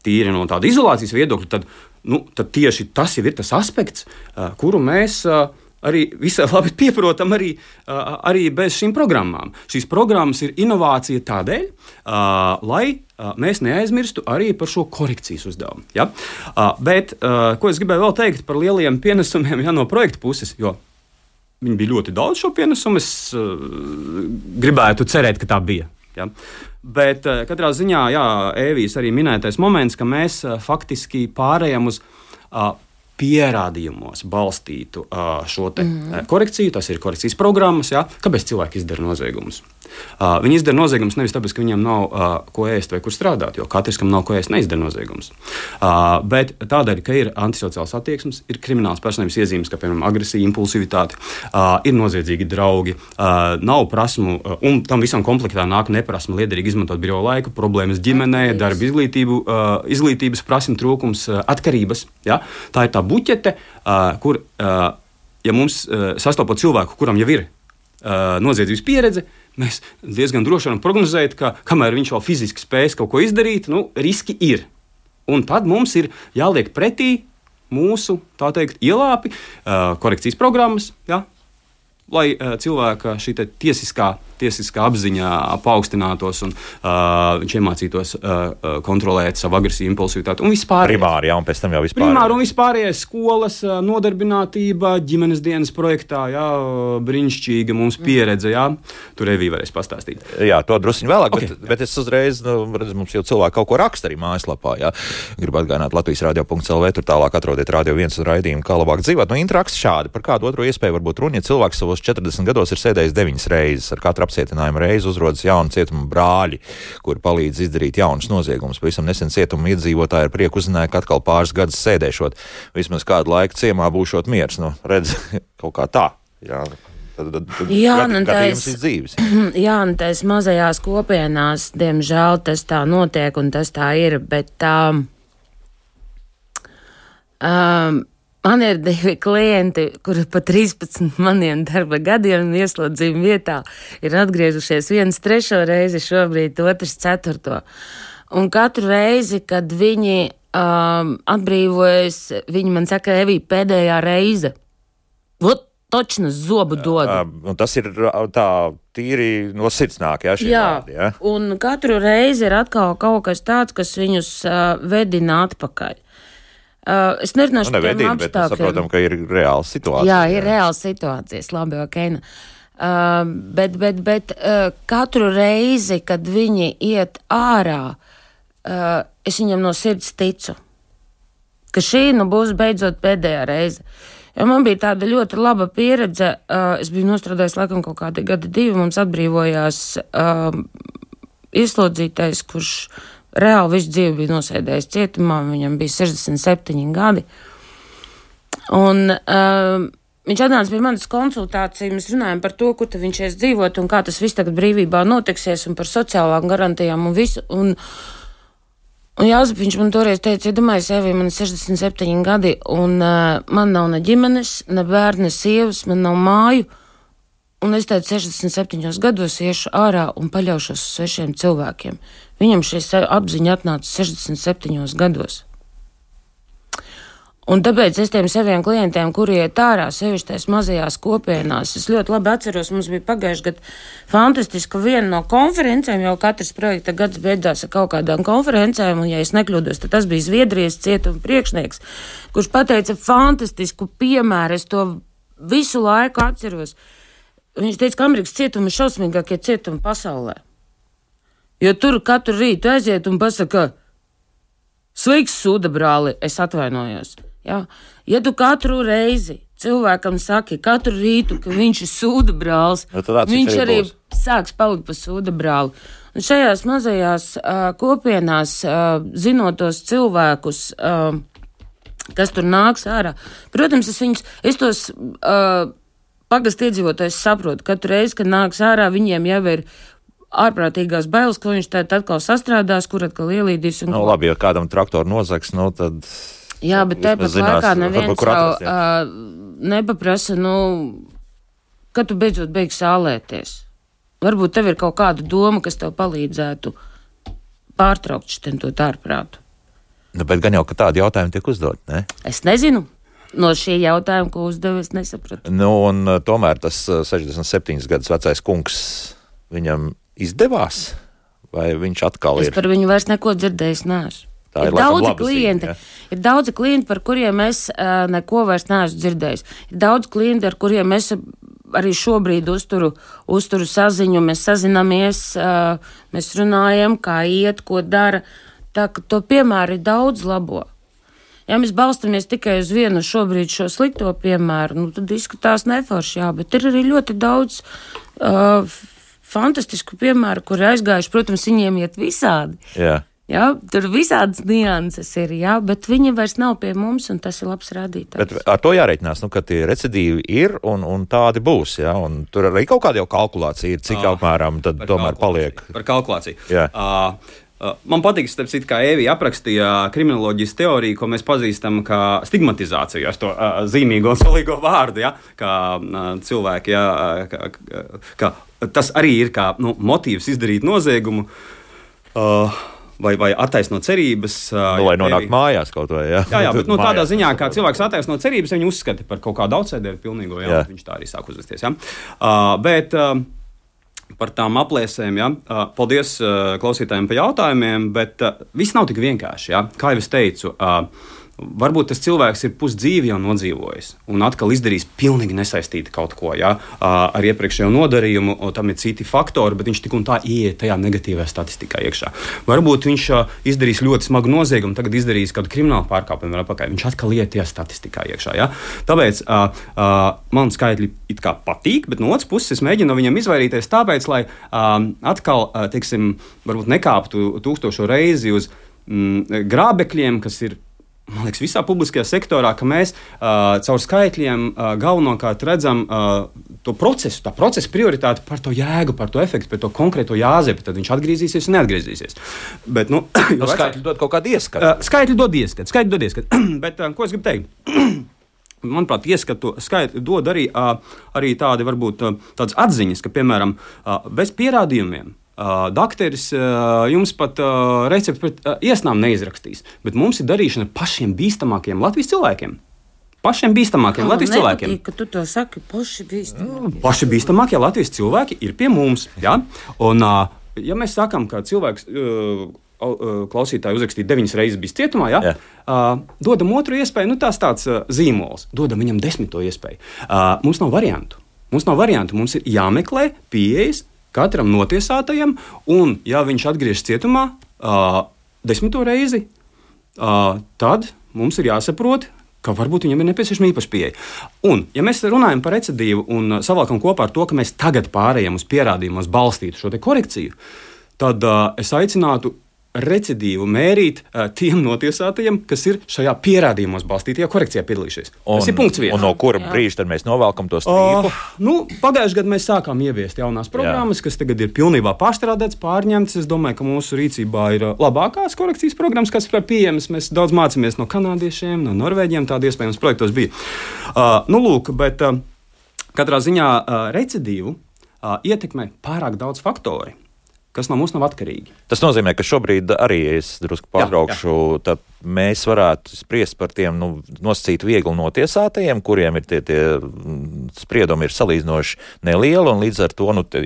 tīri no tāda izolācijas viedokļa, tad nu, tad tieši tas ir tas aspekts, kuru mēs arī visai labi pieprotam arī, arī bez šīm programmām. Šīs programmas ir inovācija tādēļ, lai mēs neaizmirstu arī par šo korekcijas uzdevumu. Ja? Bet, ko es gribēju vēl teikt par lieliem pienesumiem ja, no projekta puses, viņi bija ļoti daudz šo pienesumu, es gribētu cerēt, ka tā bija. Ja? Bet uh, katrā ziņā, jā, Evijas arī minētais moments, ka mēs uh, faktiski pārējām uz pierādījumos balstītu šo mm. korekciju, tas ir korekcijas programmas, jā, kāpēc cilvēki izdara noziegumus. Uh, viņi izdara noziegumus nevis tāpēc, ka viņiem nav uh, ko ēst vai kur strādāt, jo katrs, kam nav ko ēst, neizdara noziegumus. Uh, bet tādēļ, ka ir antisociāls attieksmes, ir krimināls personības iezīmes, kā piemēram agresija, impulsivitāte, uh, ir noziedzīgi draugi, uh, nav prasmu, uh, un tam visam komplektā nāk neprasmu liederīgi izmantot brīvo laiku, problēmas ģimenē, darba izglītību, uh, izglītības prasmu trūkums, uh, atkarības. Ja? Tā ir tā buķete, uh, kur, uh, ja mums uh, sastopot cilvēku, kuram jau ir uh, noziedzības pieredze, mēs diezgan droši varam prognozēt, ka kamēr viņš vēl fiziski spēs kaut ko izdarīt, nu, riski ir. Un tad mums ir jāliek pretī mūsu teikt, ielāpi, korekcijas programmas, ja, lai cilvēka šī tiesiskā tiesiskā apziņa paaugstinātos un uh, viņš iemācītos uh, kontrolēt savu agresiju, impulsivitāti un vispār. Primāri, jā, un pēc tam jau vispār. Primāri un vispārējais skolas, nodarbinātība, ģimenes dienas projektā, jā, brīnišķīga mums mm. pieredze, jā, tur arī varēs pastāstīt. Jā, to druskuļi vēlāk, okay. bet, bet es uzreiz, nu, redz, mums jau cilvēki kaut ko raksta arī mājaslapā, jā. Gribu atgādināt Latvijas radio.lv, tur tālāk atrodiet radio viens un raidījumu, kā labāk dzīvot. Nu, interakts šādi, par kādu otru iespēju varbūt runa, ja cilvēks savos 40 gados ir sēdējis 9 reizes ar katru apcietinājuma reizi uzrodas jauni cietuma brāļi, kuri palīdz izdarīt jaunus noziegumus. Pavisam nesen cietuma iedzīvotāji ar prieku uzzināja, ka atkal pāris gadus sēdēšot, vismaz kādu laiku ciemā būšot miers. Nu, redz, kaut kā tā. Jā. Tad, tad, tad jā, nu nu tas mazajās kopienās, diemžēl, tas tā notiek un tas tā ir. Bet, um, um, Man ir divi klienti, kuri pa 13 maniem darba gadiem ieslodzījuma vietā ir atgriežušies viens trešo reizi, šobrīd otrs ceturto. Un katru reizi, kad viņi um, atbrīvojas, viņi man saka, Evī, pēdējā reize. Vot, točnas zobu dod. Uh, tas ir tā tīri no sirds nāk, jā, jā. Vārdi, jā. Un katru reizi ir atkal kaut kas tāds, kas viņus uh, vedina atpakaļ. Uh, es nerunāšu nu, par tādiem apstākļiem. Mēs saprotam, ka ir reāla situācija. Jā, ir jā. reāla situācija. Labi, ok. Nu. Uh, bet bet, bet uh, katru reizi, kad viņi iet ārā, uh, es viņam no sirds ticu, ka šī nu būs beidzot pēdējā reize. Jo man bija tāda ļoti laba pieredze. Uh, es biju nostrādājis laikam kaut kādi gadi divi. Mums atbrīvojās uh, ieslodzītais, kurš reāli visu dzīvi bija nosēdējis cietumā, viņam bija 67 gadi. Un, uh, Viņš atnāca pie manas konsultācijas, mēs runājam par to, kur viņš ies dzīvot un kā tas viss tagad brīvībā notiksies, un par sociālām garantijām un visu. Un, un Jāzep, viņš man toreiz teica, iedomājieties, ja Evī, man ir 67 gadi, un uh, man nav ne ģimenes, ne bērni, ne sievas, man nav māju. Un es teicu, 67 gados iešu ārā un paļaušos uz svešiem cilvēkiem. Viņam šī apziņa atnāca 67 gados. Un tāpēc es tiem saviem klientiem, kuri iet ārā, sevišķi tajās mazajās kopienās, es ļoti labi atceros, mums bija pagājuši gadu fantastiska viena no konferencēm, jau katrs projekta gads beidzās ar kaut kādām konferencēm, un, ja es nekļūdos, tad tas bija Zviedrijas cietuma priekšnieks, kurš pateica fantastisku piemēru, es to visu laiku atceros. Viņš teica, ka Amerikas cietumi ir šausmīgākie cietumi pasaulē. Jo tur katru rītu aiziet un pasaka, sveiks, sūda brāli, es atvainojos. Ja? ja tu katru reizi cilvēkam saki, katru rītu, ka viņš ir sūda brālis, ja, nu, viņš arī būs. sāks palikt par sūda brāli. Un šajās mazajās uh, kopienās, uh, zinot tos cilvēkus, uh, kas tur nāks ārā, protams, es viņus, es tos. Uh, Pagastu iedzīvotājs saprot, ka katru reizi, kad nāks ārā, viņiem jau ir ārprātīgās bailes, ko viņš tad atkal sastrādās, kur atkal ielīdīs. Nu, labi, ja kādam traktoru nozags, nu tad. Jā, bet tāpat laikā neviens jau uh, nepaprasa, nu, kad tu beidzot beigsi sālēties. Varbūt tev ir kaut kāda doma, kas tev palīdzētu pārtraukt šo ārprātu. Nu, bet gan jau, ka tādi jautājumi tiek uzdot, ne? Es nezinu. No šī jautājuma, ko uzdevu, es nesapratu. Nu, un, uh, tomēr tas 67 uh, gadus vecais kungs viņam izdevās, vai viņš atkal es ir? Es par viņu vairs neko dzirdējis neesmu. Tā ir, ir daudzi klienti, zīme, ja? ir daudzi klienti, par kuriem es uh, neko vairs neesmu dzirdējis. Ir daudz klienti, ar kuriem es arī šobrīd uzturu, uzturu saziņu, mēs sazinamies, uh, mēs runājam, kā iet, ko dara. Tā to piemēru ir daudz labo. Ja mēs balstamies tikai uz vienu šobrīd šo slikto piemēru, nu, tad izskatās neforši, jā, bet ir arī ļoti daudz uh, fantastisku piemēru, kur aizgājuši, protams, viņiem iet visādi. Jā. Jā, tur visādas nianses ir, jā, bet viņi vairs nav pie mums, un tas ir labs rādītājs. Bet ar to jārēķinās, nu, ka tie recidīvi ir un, un tādi būs. Jā, un tur arī kaut kāda jau kalkulācija ir, cik oh, apmēram tad tomēr paliek. Par kalkulāciju. Jā. Uh, man patīk, citu, kā Evija aprakstīja kriminoloģijas teoriju, ko mēs pazīstam kā stigmatizāciju, ar to uh, zīmīgo un solīgo vārdu. Ja? Kā uh, cilvēki, ja? kā, kā, tas arī ir kā nu, motīvs izdarīt noziegumu. Uh, vai, vai attaisno cerības. Nu, lai nonāktu mājās kaut vai. Jā, jā, jā bet nu, tādā ziņā, kā cilvēks attaisno cerības, viņi uzskata par kaut kādu outsideru pilnīgo. Jā, jā. Viņš tā arī sāk uzvesties. Jā. Uh, bet, uh, par tām aplēsēm. Ja? Paldies klausītājiem par jautājumiem, bet viss nav tik vienkārši. Ja? Kā jau es teicu, Varbūt tas cilvēks ir pusdzīvi jau nodzīvojis un atkal izdarījis pilnīgi nesaistīti kaut ko ja, ar iepriekšējo nodarījumu, tam ir citi faktori, bet viņš tik un tā ieiet tajā negatīvajā statistikā iekšā. Varbūt viņš izdarīs ļoti smagu noziegumu, tagad izdarīs kādu kriminālu pārkāpumu, vai apakaļ. Viņš atkal iet tajā statistikā iekšā. Ja. Tāpēc uh, uh, man skaitļi it kā patīk, bet no otras puses es mēģinu no viņiem izvairīties tāpēc, lai uh, atkal, uh, teiksim, varbūt nekāptu tūkstošo reizi uz mm, grābekļiem, kas ir man liekas, visā publiskajā sektorā, ka mēs uh, caur skaitļiem uh, galvenokārt redzam uh, to procesu, tā procesa prioritāti par to jēgu, par to efektu, par to konkrēto jāzepi. Tad viņš atgriezīsies un neatgriezīsies. Bet, nu, no nu, skaitļi dod kaut kādu ieskatu. Uh, skaitļi dod ieskatu, skaitļi dod ieskatu. Bet uh, ko es gribu teikt? Manuprāt, ieskatu skaitļi dod arī, uh, arī tādi, varbūt, uh, tādas atziņas, ka, piemēram, uh, bez pierādījumiem Uh, Dakteris uh, jums pat uh, recepti pret uh, iesnām neizrakstīs, bet mums ir darīšana ar pašiem bīstamākiem Latvijas cilvēkiem. Pašiem bīstamākiem oh, Latvijas nepatīk, cilvēkiem. Ka tu to saki, paši bīstamākie. Mm, paši bīstamākie Latvijas cilvēki ir pie mums. Ja? Un, uh, ja mēs sakām, ka cilvēks. Uh, klausītāji uzrakstīja deviņas reizes, bija cietumā. Ja? Jā. Uh, dodam otru iespēju, nu tās tāds uh, zīmols, dodam viņam desmito iespēju. Uh, mums nav variantu. Mums nav variantu. Mums ir jāmeklē pieejas katram notiesātajam, un, ja viņš atgriežas cietumā uh, desmito reizi, uh, tad mums ir jāsaprot, ka varbūt viņam ir nepieciešama īpaša pieeja. Un, ja mēs runājam par recidīvu un savalkam kopā ar to, ka mēs tagad pārējām uz pierādījumos balstītu šo korekciju, tad uh, es aicinātu recidīvu mērīt uh, tiem notiesātajiem, kas ir šajā pierādījumos balstītajā korekcijā piedalījušies. Un, Tas ir punkts viens. Un no kura brīža tad mēs novelkam to strīpu? Uh, nu, Pagājušajā gadā mēs sākām ieviest jaunās programmas, Jā. kas tagad ir pilnībā pārstrādātas, pārņemtas. Es domāju, ka mūsu rīcībā ir labākās korekcijas programmas, kas ir pieejamas. Mēs daudz mācāmies no kanādiešiem, no norvēģiem. Tādi iespējams projektos bija. Uh, nu, lūk, bet uh, katrā ziņā uh, recidīvu uh, ietekmē pārāk daudz faktoru kas no mums nav atkarīgi. Tas nozīmē, ka šobrīd arī es drusku pārtraukšu. Tad mēs varētu spriest par tiem nu, nosacīt viegli notiesātajiem, kuriem ir tie, tie mm, spriedumi ir salīdzinoši nelieli, un līdz ar to, nu, te,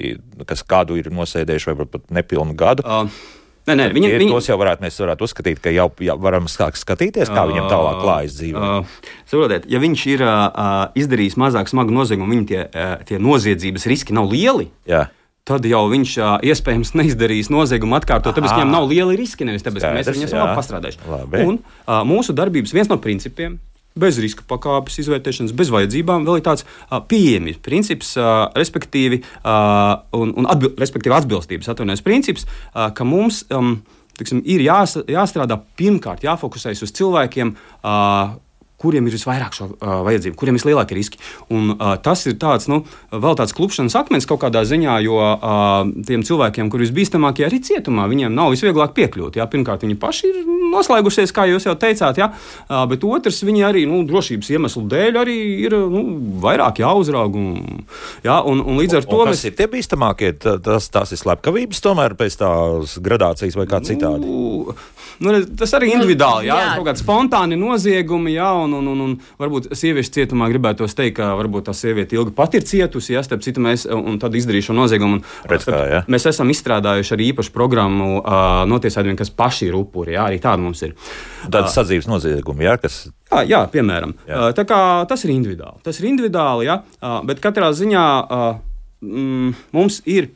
kas kādu ir nosēdējuši vai pat nepilnu gadu. Uh. Nē, nē, viņi, viņi... Tos jau varētu, mēs varētu uzskatīt, ka jau, jau varam sākt skatīties, kā viņam tālāk klājas dzīvē. Uh, saprotiet, ja viņš ir uh, izdarījis mazāk smagu noziegumu, viņa tie, uh, tie noziedzības riski nav lieli. Jā tad jau viņš uh, iespējams neizdarīs noziegumu atkārtot, tāpēc ka viņam nav lieli riski, nevis tāpēc, ka mēs viņu esam labi pastrādājuši. Labi. Un uh, mūsu darbības viens no principiem. Bez riska pakāpes izvērtēšanas, bez vajadzībām, vēl ir tāds uh, pieejamības princips, uh, respektīvi, uh, un, un atbil, respektīvi atbilstības atvainojas princips, uh, ka mums um, tiksim, ir jās, jāstrādā pirmkārt, jāfokusējas uz cilvēkiem, uh, kuriem ir visvairāk šo uh, vajadzību, kuriem ir vislielākie riski. Un, uh, tas ir tāds, nu, vēl tāds klupšanas akmens kaut kādā ziņā, jo uh, tiem cilvēkiem, kuriem visbīstamākie arī cietumā, viņiem nav visvieglāk piekļūt. Jā. Pirmkārt, viņi paši ir noslēgušies, kā jūs jau teicāt, jā, uh, bet otrs, viņi arī nu, drošības iemeslu dēļ arī ir nu, vairāk jāuzrauga. Un, jā, un, un līdz ar un, to un mēs... ir tie bīstamākie. Tas, tas ir slepkavības tomēr pēc tās gradācijas vai kā citādi. Nu, nu, tas arī individuāli, jā, jā. kaut kādi spontāni noziegumi, jā, un, un, un, un, un varbūt sieviešu cietumā gribētos teikt, ka varbūt tā sieviete ilgi pat ir cietusi, ja starp citu mēs un tad izdarīju šo noziegumu. Redz, kā, ja? Mēs esam izstrādājuši arī īpašu programmu uh, notiesājumiem, kas paši ir upuri. Jā, arī tāda mums ir. Tāda sadzīves nozieguma, jā, kas. Jā, jā piemēram. Jā. Tā kā tas ir individuāli. Tas ir individuāli, jā, bet katrā ziņā mm, mums ir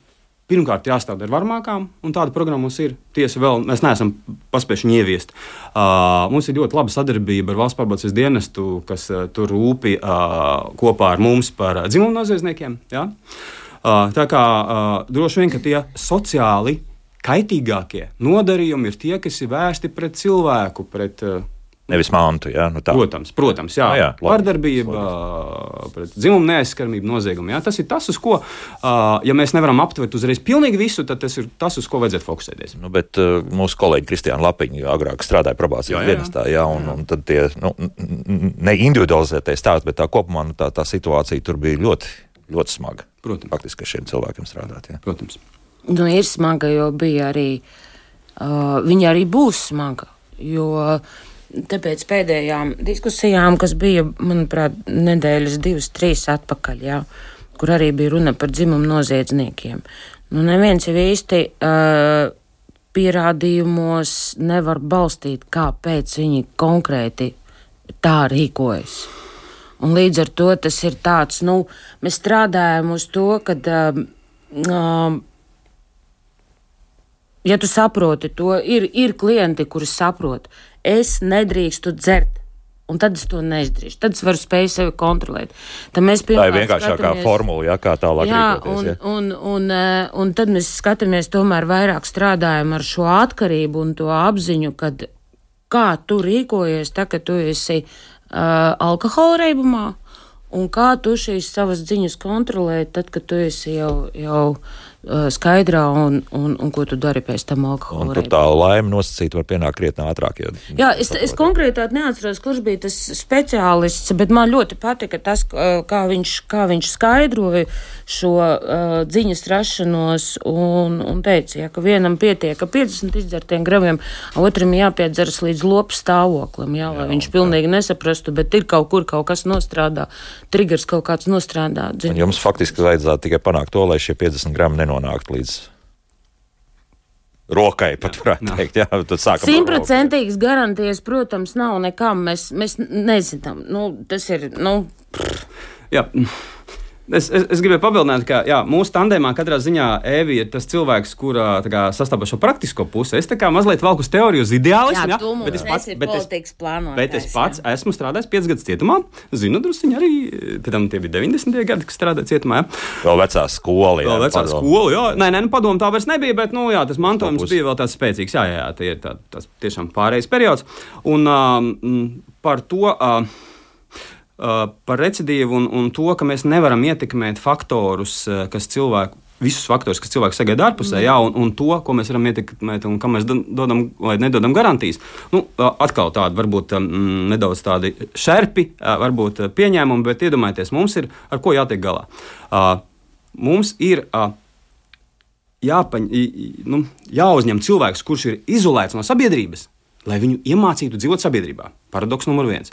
pirmkārt jāstāv ar varmākām, un tāda programma mums ir. Tiesa, vēl mēs neesam paspējuši ieviest. Uh, mums ir ļoti laba sadarbība ar valsts pārbaudas dienestu, kas uh, tur rūpi uh, kopā ar mums par uh, dzimumu noziedzniekiem. Ja? Uh, tā kā uh, droši vien, tie sociāli kaitīgākie nodarījumi ir tie, kas ir vērsti pret cilvēku, pret uh, Nevis mantu, jā, nu tā. Protams, protams jā. jā, jā Vardarbība, pret dzimumu neaizskaramību, noziegumu. Jā. Tas ir tas, uz ko, ja mēs nevaram aptvert uzreiz pilnīgi visu, tad tas ir tas, uz ko vajadzētu fokusēties. Nu, bet mūsu kolēģi Kristiāna Lapiņa agrāk strādāja probācijas dienestā, jā, un, un tad tie nu, ne individualizētie stāsti, bet tā kopumā nu, tā, tā situācija tur bija ļoti, ļoti smaga. Protams. Faktiski šiem cilvēkiem strādāt. Jā. Protams. Nu, ir smaga, jo bija arī, uh, viņa arī būs smaga, jo uh, Tāpēc pēdējām diskusijām, kas bija, manuprāt, nedēļas divas, trīs atpakaļ, jā, kur arī bija runa par dzimumu noziedzniekiem. Nu, neviens jau īsti uh, pierādījumos nevar balstīt, kāpēc viņi konkrēti tā rīkojas. Un līdz ar to tas ir tāds, nu, mēs strādājam uz to, ka, uh, uh, ja tu saproti to, ir, ir klienti, kuri saprot, es nedrīkstu dzert. Un tad es to neizdrīkstu. Tad es varu spēju sevi kontrolēt. Tad mēs tā ir vienkāršākā skatāmies... formula, jā, kā tālāk jā. Un, ja? un, un, un, un tad mēs skatāmies, tomēr vairāk strādājam ar šo atkarību un to apziņu, kad kā tu rīkojies, tā, kad tu esi uh, alkohola reibumā, un kā tu šīs savas ziņas kontrolē, tad, kad tu esi jau. jau Uh, skaidrā un, un, un ko tu dari pēc tam alkohola. Tur tā laime nosacīt var pienākt krietni ātrāk. Jo, Jā, es, es konkrētāk neatceros, kurš bija tas speciālists, bet man ļoti patika tas, kā viņš, kā viņš skaidroja šo uh, dziņas rašanos un, un teica, ja, ka vienam pietiek 50 izdzertiem gramiem, otram jāpiedzeras līdz lopu stāvoklim, jā, lai jā, viņš pilnīgi nesaprastu, bet ir kaut kur kaut kas nostrādā, triggers kaut kāds nostrādā. Jums faktiski vajadzētu tikai panākt to, lai šie 50 grami nenonāk nenonākt līdz rokai, pat varētu teikt. Jā, tad sākam. Simtprocentīgas garantijas, protams, nav nekam. Mēs, mēs nezinām. Nu, tas ir. Nu, Jā. Es, es, es gribēju papildināt, ka jā, mūsu tandēmā katrā ziņā Evi ir tas cilvēks, kurš sastāv šo praktisko pusi. Es kā mazliet valku uz teoriju, uz ideālismu. Jā, bet es pats, bet es, bet es pats jā. esmu strādājis 5 gadus cietumā. Zinu, druskuļi arī, tam tie bija 90. gadi, kas strādāja cietumā. Jā. Vēl vecā skola. Jā, vēl vecā padomu. skola. Jā, nē, nē, nu, padomu tā vairs nebija, bet nu, jā, tas mantojums Stopus. bija vēl tāds spēcīgs. Jā, jā, jā tie ir tā, tas tiešām pārējais periods. Un um, par to. Uh, par recidīvu un, un to, ka mēs nevaram ietekmēt faktorus, uh, kas cilvēku. Visus faktorus, kas cilvēks sagaida ārpusē, mm. jā, un, un to, ko mēs varam ietekmēt, un kam mēs dodam vai nedodam garantijas. Nu, uh, atkal tādi varbūt mm, nedaudz tādi šerpi, varbūt pieņēmumi, bet iedomājieties, mums ir ar ko jātiek galā. Mums ir jāpaņ, nu, jāuzņem cilvēks, kurš ir izolēts no sabiedrības, lai viņu iemācītu dzīvot sabiedrībā. Paradoks numur viens.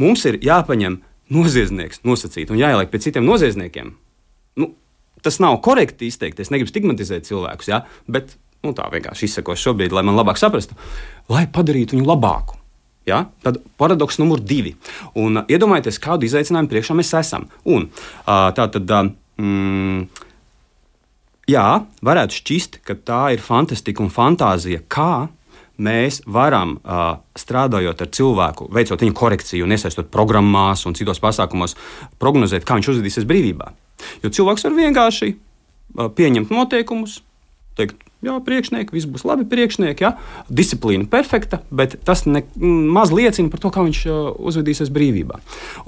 Mums ir jāpaņem noziedznieks nosacīt un jāieliek pie citiem noziedzniekiem. Nu, tas nav korekti izteikt. Es negribu stigmatizēt cilvēkus, ja? bet nu, tā vienkārši izsakošu šobrīd, lai man labāk saprastu, lai padarītu viņu labāku. Ja? Tad paradoks numur divi. Un, uh, iedomājieties, kādu izaicinājumu priekšā mēs esam. Un, uh, tā tad. Uh, mm, jā, varētu šķist, ka tā ir fantastika un fantāzija, kā mēs varam, strādājot ar cilvēku, veicot viņa korekciju iesaistot programmās un citos pasākumos, prognozēt, kā viņš uzvedīsies brīvībā. Jo cilvēks var vienkārši pieņemt noteikumus, teikt, jā, priekšnieki, viss būs labi, priekšnieki, jā, disciplīna perfekta, bet tas ne, maz liecina par to, kā viņš uzvedīsies brīvībā.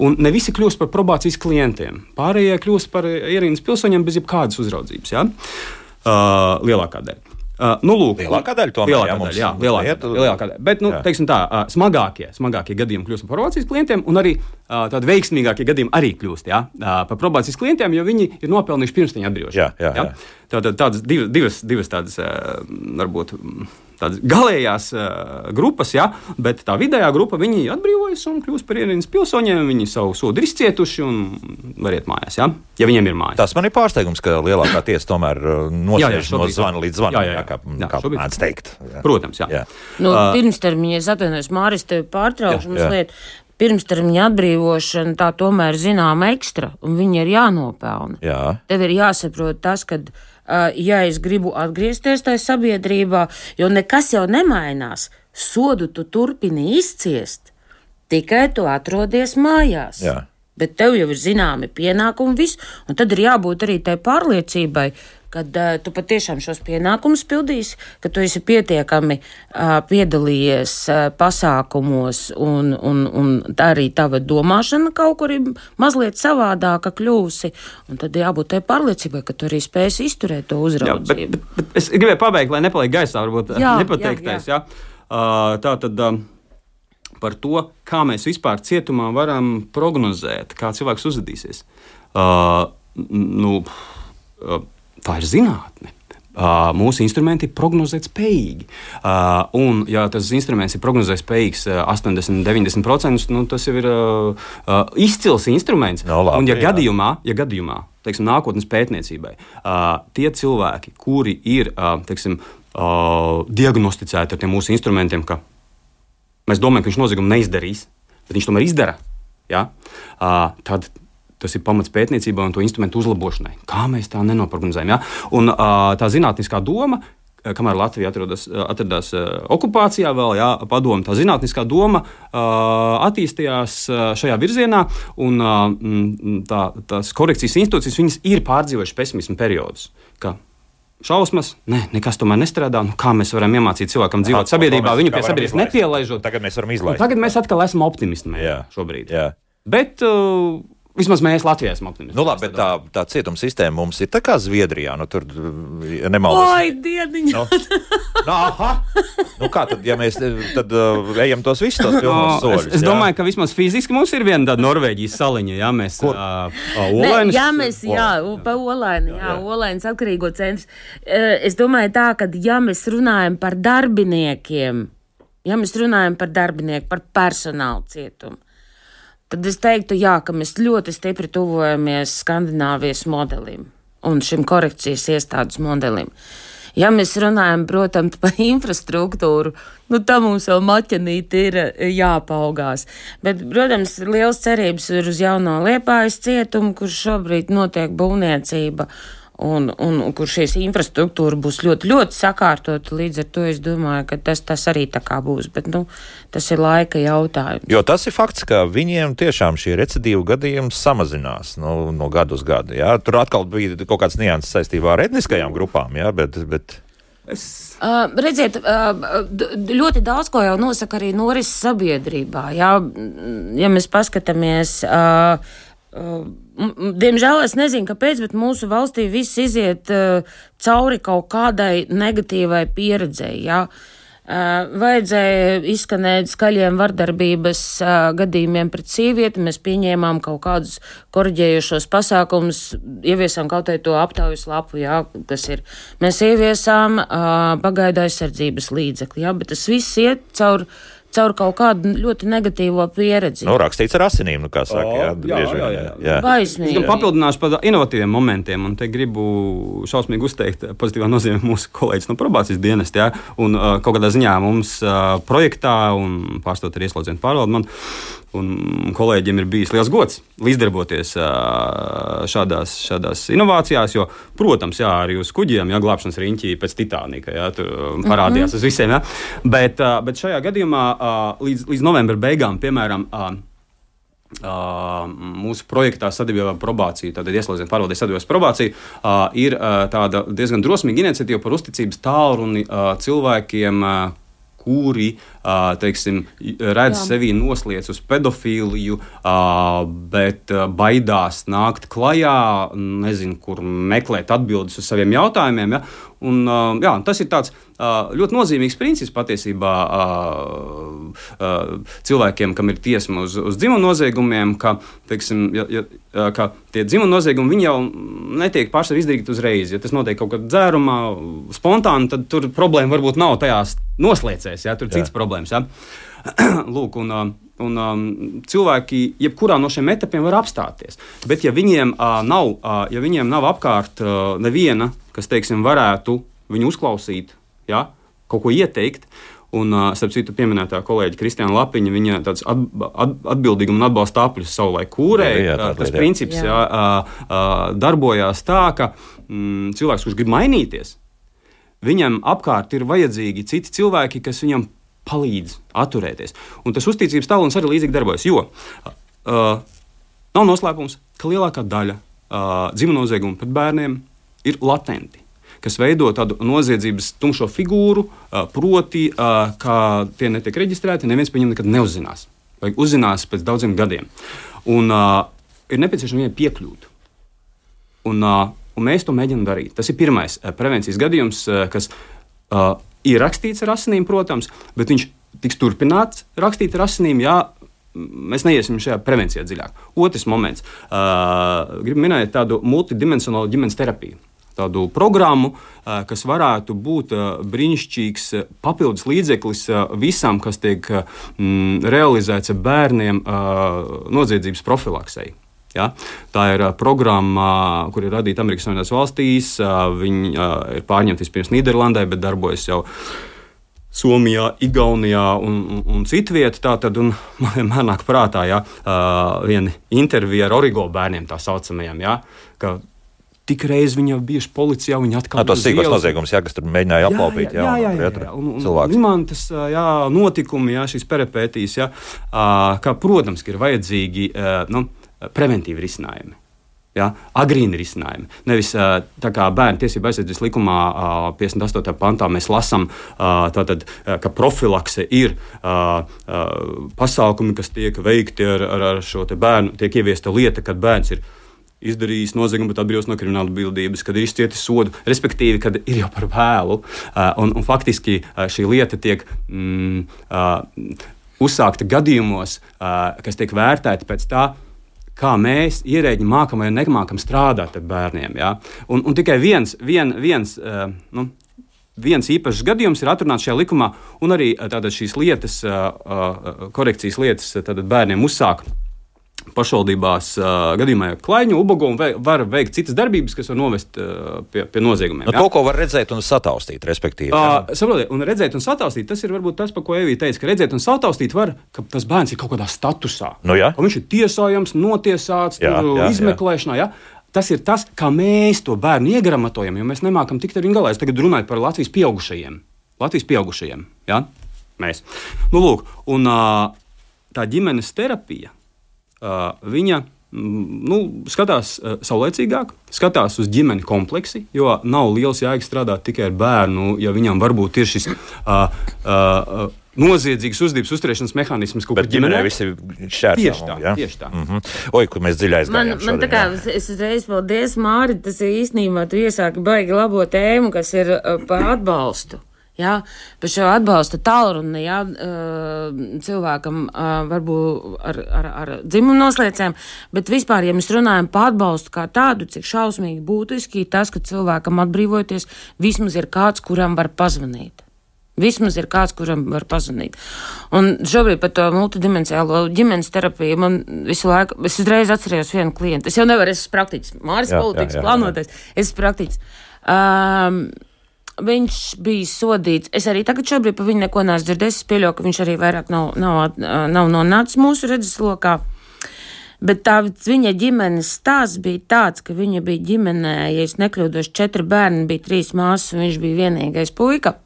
Un ne visi kļūst par probācijas klientiem. Pārējie kļūst par ierīnas pilsoņiem bez jebkādas uzraudzības. Jā? Lielākā daļa. Uh, nu, lūk, lielākā daļa tomēr lielākā jā, daļa, jā, lielākā, iet, lielākā daļa. Bet, nu, jā. teiksim tā, uh, smagākie, smagākie gadījumi kļūst par provokācijas klientiem, un arī tādi veiksmīgākie gadījumi arī kļūst ja, par probācijas klientiem, jo viņi ir nopelnījuši pirms viņa atbrīvošanas. Tātad tādas divas, divas, tādas, varbūt tādas galējās uh, grupas, ja, bet tā vidējā grupa viņi atbrīvojas un kļūst par ierīnas pilsoņiem. Viņi savu sodu ir izcietuši un var iet mājās, ja, ja viņiem ir mājas. Tas man ir pārsteigums, ka lielākā tiesa tomēr nosēž no zvana līdz zvanam, jā, jā, jā. kā, jā, kā mēdz teikt. Jā. Protams, jā. jā. Nu, uh, pirmstermiņa, es atvainojos, Māris, tevi pārtraukšu mazliet. Pirmstermiņa atbrīvošana tā tomēr zināma ekstra, un viņi ir jānopelna. Jā. Tev ir jāsaprot tas, ka ja es gribu atgriezties tajā sabiedrībā, jo nekas jau nemainās. Sodu tu turpini izciest, tikai tu atrodies mājās. Jā. Bet tev jau ir zināmi pienākumi, viss, un tad ir jābūt arī tai pārliecībai, kad uh, tu patiešām šos pienākumus pildīsi, ka tu esi pietiekami uh, piedalījies uh, pasākumos, un, un, un arī tava domāšana kaut kur ir mazliet savādāka kļūsi. Tad jābūt tai pārliecībai, ka tu arī spēsi izturēt to uzraudzību. Jā, bet, bet, bet es gribēju pabeigt, lai nepaliek gaisā, varbūt jā, nepateiktais. Jā, jā. Jā. Uh, tā tad. Uh, par to, kā mēs vispār cietumā varam prognozēt, kā cilvēks uzvedīsies. Uh, nu, uh, tā ir zinātne. Uh, mūsu instrumenti ir prognozēt spējīgi. Uh, un, ja tas instruments ir prognozēt spējīgs uh, 80, 90%, nu, tas jau ir uh, izcils instruments. No, labi, un, ja jā. gadījumā, ja gadījumā teiksim, nākotnes pētniecībai, tie cilvēki, kuri ir teiksim, diagnosticēti ar tiem mūsu instrumentiem, ka mēs domājam, ka viņš noziegumu neizdarīs, bet viņš tomēr izdara, ja? tad Tas ir pamats pētniecībai un to instrumentu uzlabošanai. Kā mēs tā nenoprognozējam? Ja? Un, tā zinātniskā doma, kamēr Latvija atrodas, atradās okupācijā, vēl jā, padomu, tā zinātniskā doma attīstījās šajā virzienā, un tā, tās korekcijas institūcijas ir pārdzīvojušas pesimismu periodus. Šausmas, ne, nekas tomēr nestrādā. Nu, kā mēs varam iemācīt cilvēkam dzīvot sabiedrībā, viņu pie sabiedrības nepielaižot? Tagad mēs varam izlaist. Un tagad mēs atkal esam optimisti šobrīd. Jā. Bet uh, Vismaz mēs Latvijā esam optimistiski. Nu, labi, bet tā, tā cietuma sistēma mums ir tā kā Zviedrijā. Nu, tur nemaldos. Oi, dieniņa! Nu, nu, aha! Nu, kā tad, ja mēs tad, uh, ejam tos visus tos pilnos soļus? Es, es jā? domāju, ka vismaz fiziski mums ir viena tāda Norvēģijas saliņa, jā, mēs Kur? uh, uh, olainas, ne, jā, mēs, jā, pa olaini, jā, jā. olainas atkarīgo centrs. Uh, es domāju tā, ka ja mēs runājam par darbiniekiem, ja mēs runājam par darbinieku, par personālu cietumu, tad es teiktu, jā, ka mēs ļoti stipri tuvojamies Skandināvijas modelim un šim korekcijas iestādes modelim. Ja mēs runājam, protams, par infrastruktūru, nu, tam mums vēl maķenīti ir eh, jāpaugās. Bet, protams, liels cerības ir uz jauno liepājas cietumu, kur šobrīd notiek būvniecība un, un, un kur šīs infrastruktūra būs ļoti, ļoti sakārtota. Līdz ar to es domāju, ka tas, tas arī tā kā būs. Bet nu, tas ir laika jautājums. Jo tas ir fakts, ka viņiem tiešām šie recidīvu gadījumi samazinās nu, no gadu uz gadu. Jā. Tur atkal bija kaut kāds nianses saistībā ar etniskajām grupām. Jā, bet, bet... Es... Uh, redziet, uh, ļoti daudz ko jau nosaka arī norises sabiedrībā. Jā, ja mēs paskatāmies. Uh, uh, Diemžēl es nezinu, kāpēc, bet mūsu valstī viss iziet uh, cauri kaut kādai negatīvai pieredzei. Ja? Uh, vajadzēja izskanēt skaļiem vardarbības uh, gadījumiem pret sievieti. Mēs pieņēmām kaut kādus korģējušos pasākumus, ieviesām kaut vai to aptaujas lapu, jā, kas ir. Mēs ieviesām uh, pagaidu aizsardzības līdzekli, jā, bet tas viss iet cauri caur kaut kādu ļoti negatīvo pieredzi. Nu, rakstīts ar asinīm, nu, kā saka. O, jā, jā, bieži, jā, jā, jā. Baisnīgi. Es papildināšu par inovatīviem momentiem, un te gribu šausmīgi uzteikt pozitīvā nozīmē mūsu kolēģis no probācijas dienesta. Ja? Un uh, kaut kādā ziņā mums uh, projektā un pārstāvot ar ieslodzījumu pārvaldu man Un kolēģiem ir bijis liels gods līdzdarboties šādās, šādās inovācijās, jo, protams, jā, arī uz kuģiem, ja glābšanas riņķī pēc Titanika jā, tur parādījās mm -hmm. uz visiem. Jā. Bet, bet šajā gadījumā līdz, līdz novembra beigām, piemēram, Uh, mūsu projektā sadarbībā ar probāciju, tātad ieslodzījumu pārvaldē sadarbības probāciju, uh, ir uh, tāda diezgan drosmīga iniciatīva par uzticības tālruni cilvēkiem, kuri teiksim, redz Jā. sevi noslēdz uz pedofīliju, bet baidās nākt klajā, nezinu, kur meklēt atbildes uz saviem jautājumiem. Ja? Un, jā, tas ir tāds ļoti nozīmīgs princips patiesībā cilvēkiem, kam ir tiesma uz, uz dzimumu noziegumiem, ka, teiksim, ja, ja, ka tie dzimumu noziegumi jau netiek pārsvarā izdarīti uzreiz. Ja tas notiek kaut kādā dzērumā, spontāni, tad tur problēma varbūt nav tajās noslēdzēs, ja tur ir citas problēmas. Ja? Lūk, un, Un, um, cilvēki jebkurā no šiem etapiem var apstāties. Bet, ja viņiem, uh, nav, uh, ja viņiem nav apkārt uh, neviena, kas teiksim, varētu viņu uzklausīt, ja, kaut ko ieteikt, Un, starp citu, pieminētā kolēģa Kristiāna Lapiņa, viņa tāds at, at, atbildīguma un atbalsta apļus savulaik kūrēja. Jā, jā, tas princips jā. Jā, darbojās tā, ka mm, cilvēks, kurš grib mainīties, viņam apkārt ir vajadzīgi citi cilvēki, kas viņam palīdz atturēties. Un tas uzticības tālrunis arī līdzīgi darbojas. Jo uh, nav noslēpums, ka lielākā daļa uh, dzimuma noziegumu pret bērniem ir latenti kas veido tādu noziedzības tumšo figūru, proti, ka tie netiek reģistrēti, neviens par viņiem nekad neuzzinās. Vai uzzinās pēc daudziem gadiem. Un uh, ir nepieciešams viņai piekļūt. Un, uh, un mēs to mēģinām darīt. Tas ir pirmais prevencijas gadījums, kas uh, ir rakstīts ar asinīm, protams, bet viņš tiks turpināts rakstīt ar asinīm, ja mēs neiesim šajā prevencijā dziļāk. Otrs moments. Uh, gribu minēt tādu multidimensionālu ģimenes terapiju tādu programmu, kas varētu būt brīnišķīgs papildus līdzeklis visam, kas tiek mm, realizēts bērniem noziedzības profilaksei. Ja? Tā ir programma, kur ir radīta Amerikas Savienotās valstīs. Viņa ir pārņemta vispirms Nīderlandē, bet darbojas jau Somijā, Igaunijā un, un, un citvietā. Tātad un man vienmēr nāk prātā ja, viena intervija ar origo bērniem, tā saucamajiem. Ja, Tik reiz viņi jau bijuši policijā, viņi atkal ir. Tas sīkos noziegums, jā, kas tur mēģināja aplaupīt. Jā, jā, jā. jā, jā, jā. Un, un, un man tas jā, notikumi, jā, šīs peripētīs, jā, ka, protams, ir vajadzīgi nu, preventīvi risinājumi. Ja, agrīni risinājumi. Nevis tā kā bērnu tiesību aizsardzības likumā, 58. pantā, mēs lasām, tātad, ka profilakse ir pasākumi, kas tiek veikti ar, ar, ar šo bērnu, tiek ieviesta lieta, kad bērns ir izdarījis noziegumu, bet atbrīvots no krimināla atbildības, kad ir izcietis sodu, respektīvi, kad ir jau par vēlu. Un, un faktiski šī lieta tiek mm, uzsākta gadījumos, kas tiek vērtēti pēc tā. Kā mēs, ierēģi, mākam vai nemākam strādāt ar bērniem. Ja? Un, un tikai viens, vien, viens, uh, nu, viens īpašs gadījums ir atrunāts šajā likumā, un arī tātad, šīs lietas, uh, korekcijas lietas bērniem uzsāk pašvaldībās uh, gadījumā klaiņu, ubagu un var veikt citas darbības, kas var novest uh, pie, pie noziegumiem. Nu, to, ko var redzēt un sataustīt, respektīvi. Uh, saprotiet, un redzēt un sataustīt, tas ir varbūt tas, par ko Evija teica, ka redzēt un sataustīt var, ka tas bērns ir kaut kādā statusā. Nu, jā. viņš ir tiesājams, notiesāts, jā, tur, jā, izmeklēšanā. Jā. Tas ir tas, kā mēs to bērnu iegramatojam, jo mēs nemākam tikt ar viņu galā. Es tagad runāju par Latvijas pieaugušajiem. Latvijas pieaugušajiem. Ja? Mēs. Nu, lūk, un, tā ģimenes terapija viņa nu, skatās saulēcīgāk, skatās uz ģimeni kompleksi, jo nav liels jēgas strādāt tikai ar bērnu, ja viņam varbūt ir šis. Uh, uh, Noziedzīgs uzdevības uzturēšanas mehānisms, ko Bet ģimenē visi šķērsām. Tieši tā, ja? tieši tā. Mm -hmm. Oi, kur mēs dziļi aizgājām. Man, man tā kā, jā. es uzreiz paldies, Māri, tas ir īstenībā, tu iesāki baigi labo tēmu, kas ir par atbalstu. Ja, par šo atbalsta tālruni ja, cilvēkam varbūt ar, ar, ar dzimumu noslēdzēm, bet vispār, ja mēs runājam par atbalstu kā tādu, cik šausmīgi būtiski tas, ka cilvēkam atbrīvoties, vismaz ir kāds, kuram var pazvanīt. Vismaz ir kāds, kuram var pazvanīt. Un šobrīd par to multidimensionālo ģimenes terapiju man visu laiku, es uzreiz atcerējos vienu klientu. Es jau nevaru, es esmu praktiķis, Māris politikas plānotais, es esmu praktiķis. Um, viņš bija sodīts. Es arī tagad šobrīd par viņu neko neesmu dzirdējis. Es pieļauju, ka viņš arī vairāk nav, nav, nav nonācis mūsu redzeslokā. Bet tā viņa ģimenes stāsts bija tāds, ka viņa bija ģimenē, ja es nekļūdos, četri bērni, bija trīs māsas, un viņš bija vienīgais puika.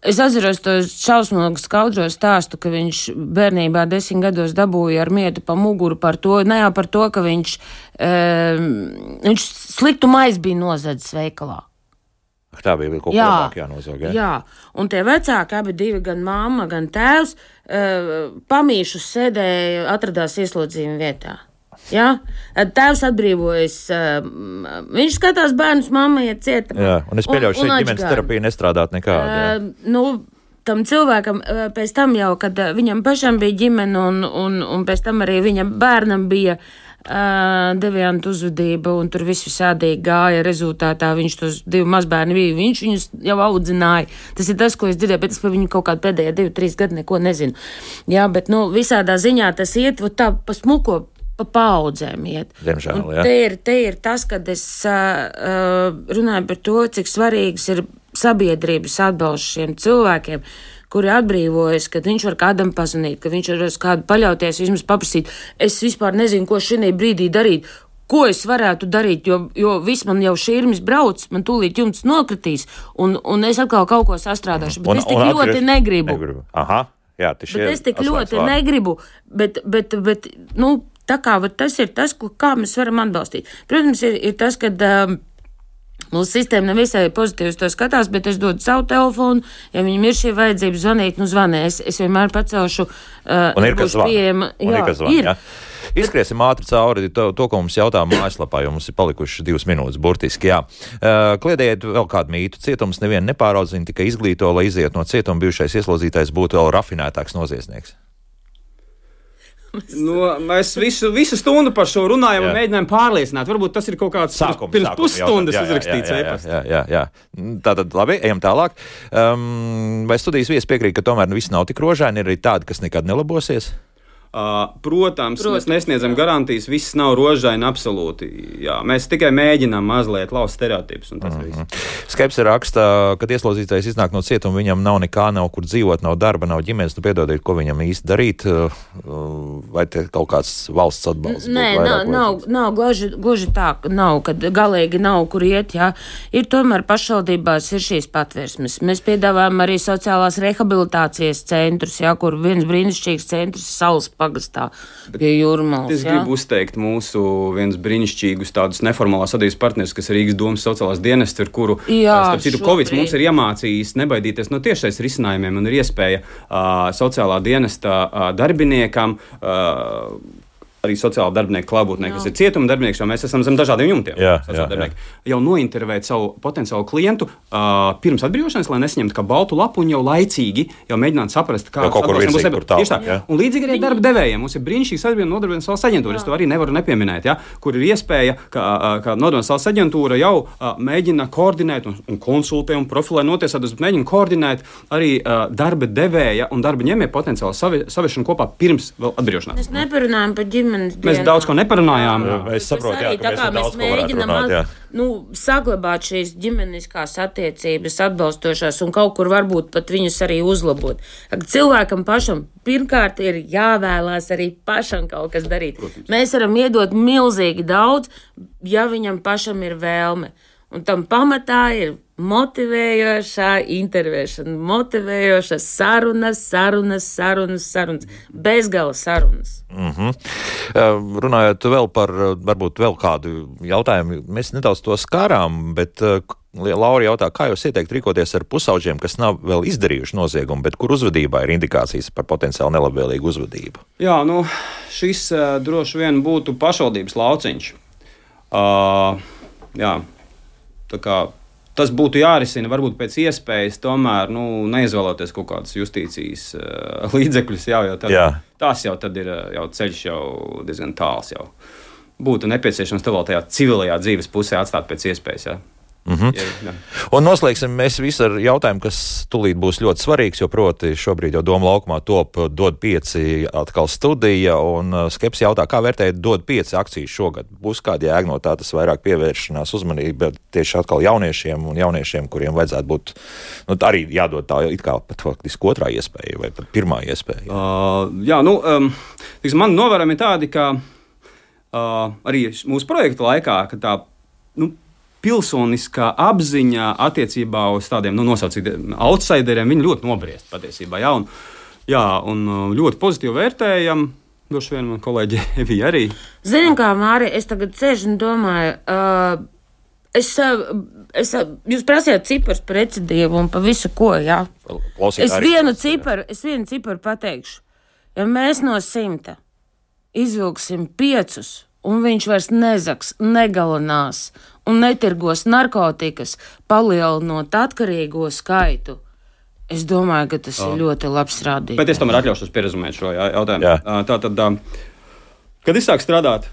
Es atceros to šausmīgu skaudro stāstu, ka viņš bērnībā desmit gados dabūja ar mietu pa muguru par to, ne jau par to, ka viņš, um, viņš sliktu maizi bija nozadzis veikalā. Tā bija kaut kas tāds, jānozog. Jā. jā, un tie vecāki, abi divi, gan mamma, gan tēvs, uh, pamīšus sēdēja, atradās ieslodzījuma vietā. Ja? Tēvs atbrīvojas, uh, viņš skatās bērnus, mamma iet cieta. Jā, un es pieļauju, ka šeit ģimenes terapija nestrādāt nekādi. Uh, nu, tam cilvēkam pēc tam jau, kad viņam pašam bija ģimene un, un, un pēc tam arī viņa bērnam bija deviantu uzvedība, un tur viss visādīgi gāja. Rezultātā viņš tos divi mazbērni bija, viņš viņus jau audzināja. Tas ir tas, ko es dzirdēju, bet es par viņu kaut kādu pēdējā divu, trīs gadu neko nezinu. Jā, bet, nu, visādā ziņā tas iet, tā pa smuko pa paudzēm iet. Diemžēl, jā. Te ir, te ir tas, kad es uh, runāju par to, cik svarīgs ir sabiedrības atbalsts šiem cilvēkiem, kuri atbrīvojas, kad viņš var kādam pazvanīt, ka viņš var uz kādu paļauties, vismaz paprasīt. Es vispār nezinu, ko šī brīdī darīt. Ko es varētu darīt, jo, jo viss man jau šīs brauc, man tūlīt jumts nokritīs, un, un es atkal kaut ko sastrādāšu. Bet un, es tik ļoti atgriež... negribu. negribu. Aha, jā, tas ir. Es tik ļoti vārdi. negribu, bet, bet, bet nu, tā kā tas ir tas, ko, kā mēs varam atbalstīt. Protams, ir, ir tas, ka. Um, Mūsu sistēma nevisai pozitīvi to skatās, bet es dodu savu telefonu. Ja viņam ir šī vajadzība zvanīt, nu zvanē. Es, vienmēr pacelšu. Uh, un ir kas zvana. Jā, ir. Zvan, ir. Ja? Izskriesim ātri cauri to, to ko mums jautā mājaslapā, jo mums ir palikušas divas minūtes, burtiski. Jā. Uh, kliedējiet vēl kādu mītu. Cietums nevienu nepāraudzina, tikai izglīto, lai iziet no cietuma bijušais ieslodzītais būtu vēl rafinētāks noziedznieks. Nu, mēs visu, visu stundu par šo runājam jā. un mēģinājām pārliecināt. Varbūt tas ir kaut kāds sākums, pirms sākums pusstundas jā, jā, uzrakstīts e-pasts. Jā, jā, jā, jā. Tātad, labi, ejam tālāk. Um, vai studijas viesis piekrīt, ka tomēr nu, viss nav tik rožaini, ir arī tādi, kas nekad nelabosies? Uh, protams, Protams, mēs nesniedzam garantijas, viss nav rožaini absolūti. Jā, mēs tikai mēģinām mazliet lauzt stereotipus. Mm -hmm. Skepse raksta, ka ieslodzītais iznāk no cietuma, viņam nav nekā, nav kur dzīvot, nav darba, nav ģimenes. Nu, piedodiet, ko viņam īsti darīt, vai te kaut kāds valsts atbalsts? Nē, nav, nav, nav gluži, gluži tā, nav, kad galīgi nav kur iet. Jā. Ir tomēr pašvaldībās ir šīs patvērsmes. Mēs piedāvājam arī sociālās rehabilitācijas centrus, jā, kur viens brīnišķīgs centrs ir saules pagastā pie jūrmālas. Es jā? gribu uzteikt mūsu viens brīnišķīgus tādus neformālās sadarbības partnerus, kas ir Rīgas domas sociālās dienestas, ar kuru, jā, starp citu, Covid mums ir iemācījis nebaidīties no tiešais risinājumiem un ir iespēja uh, sociālā dienesta uh, darbiniekam uh, arī sociāla darbinieka klātbūtnē, kas ir cietuma darbinieks, jo mēs esam zem dažādiem jumtiem. Jā, jā, jā. Jau nointervēt savu potenciālu klientu uh, pirms atbrīvošanas, lai nesaņemtu kā baltu lapu un jau laicīgi jau mēģinātu saprast, kāda ir tā. Jā. Un līdzīgi arī darba devējiem. Mums ir brīnišķīga sadarbība nodarbinātības valsts aģentūra. Es to arī nevaru nepieminēt, ja, kur ir iespēja, ka, ka nodarbinātības valsts aģentūra jau uh, mēģina koordinēt un, un konsultē un profilē notiesātus, bet mēģina koordinēt arī uh, darba devēja un darba ņēmēja potenciālu savi, saviešanu kopā pirms vēl atbrīvošanās. Mēs neparunājam par ģimeni ģimenes dienā. Mēs daudz ko neparunājām. Jā, es saprotu, jā, ka mēs, mēs mēģinām runāt, nu, saglabāt šīs ģimeniskās attiecības atbalstošās un kaut kur varbūt pat viņus arī uzlabot. Cilvēkam pašam pirmkārt ir jāvēlās arī pašam kaut kas darīt. Protams. Mēs varam iedot milzīgi daudz, ja viņam pašam ir vēlme. Un tam pamatā ir motivējošā intervēšana, motivējošas sarunas, sarunas, sarunas, sarunas, bezgala sarunas. Mm -hmm. Runājot vēl par varbūt vēl kādu jautājumu, mēs nedaudz to skārām, bet uh, Laura jautā, kā jūs ieteikt rīkoties ar pusauģiem, kas nav vēl izdarījuši noziegumu, bet kur uzvedībā ir indikācijas par potenciāli nelabvēlīgu uzvedību? Jā, nu, šis uh, droši vien būtu pašvaldības lauciņš. Uh, jā, tas būtu jārisina varbūt pēc iespējas, tomēr nu, neizvēloties kaut kādas justīcijas uh, līdzekļus. Jā, jau tad, jā. tās jau ir jau ceļš jau diezgan tāls. Jau. Būtu nepieciešams to vēl tajā civilajā dzīves pusē atstāt pēc iespējas. Jā. Mm -hmm. ja, ja. Un noslēgsim mēs visu ar jautājumu, kas tulīt būs ļoti svarīgs, jo proti šobrīd jau Doma laukumā top dod pieci atkal studija, un uh, Skeps jautā, kā vērtējat dod pieci akcijas šogad? Būs kāda jēga no tā, tas vairāk pievēršanās uzmanība tieši atkal jauniešiem un jauniešiem, kuriem vajadzētu būt, nu, arī jādod tā it kā pat faktiski otrā iespēja vai pat pirmā iespēja. Uh, jā, nu, um, tiksim, man novērojami tādi, ka uh, arī mūsu projekta laikā, ka tā, nu, pilsoniskā apziņa attiecībā uz tādiem nu, nosaucītiem outsideriem, viņi ļoti nobriest patiesībā. Jā, un, jā, un uh, ļoti pozitīvi vērtējam. Droši vien man kolēģi Evija arī. Zinu, kā Mārija, es tagad sēžu un domāju. Uh, Es, es, jūs prasījāt ciprus par recidīvu un par visu ko, jā. Klausīt, es vienu ciparu, es vienu ciparu pateikšu. Ja mēs no simta izvilksim piecus, un viņš vairs nezags, negalinās un netirgos narkotikas, palielinot atkarīgo skaitu, es domāju, ka tas oh. ir ļoti labs rādītājs. Bet es tomēr atļaušos pierezumēt šo jautājumu. Jā. Tā tad, kad es sāku strādāt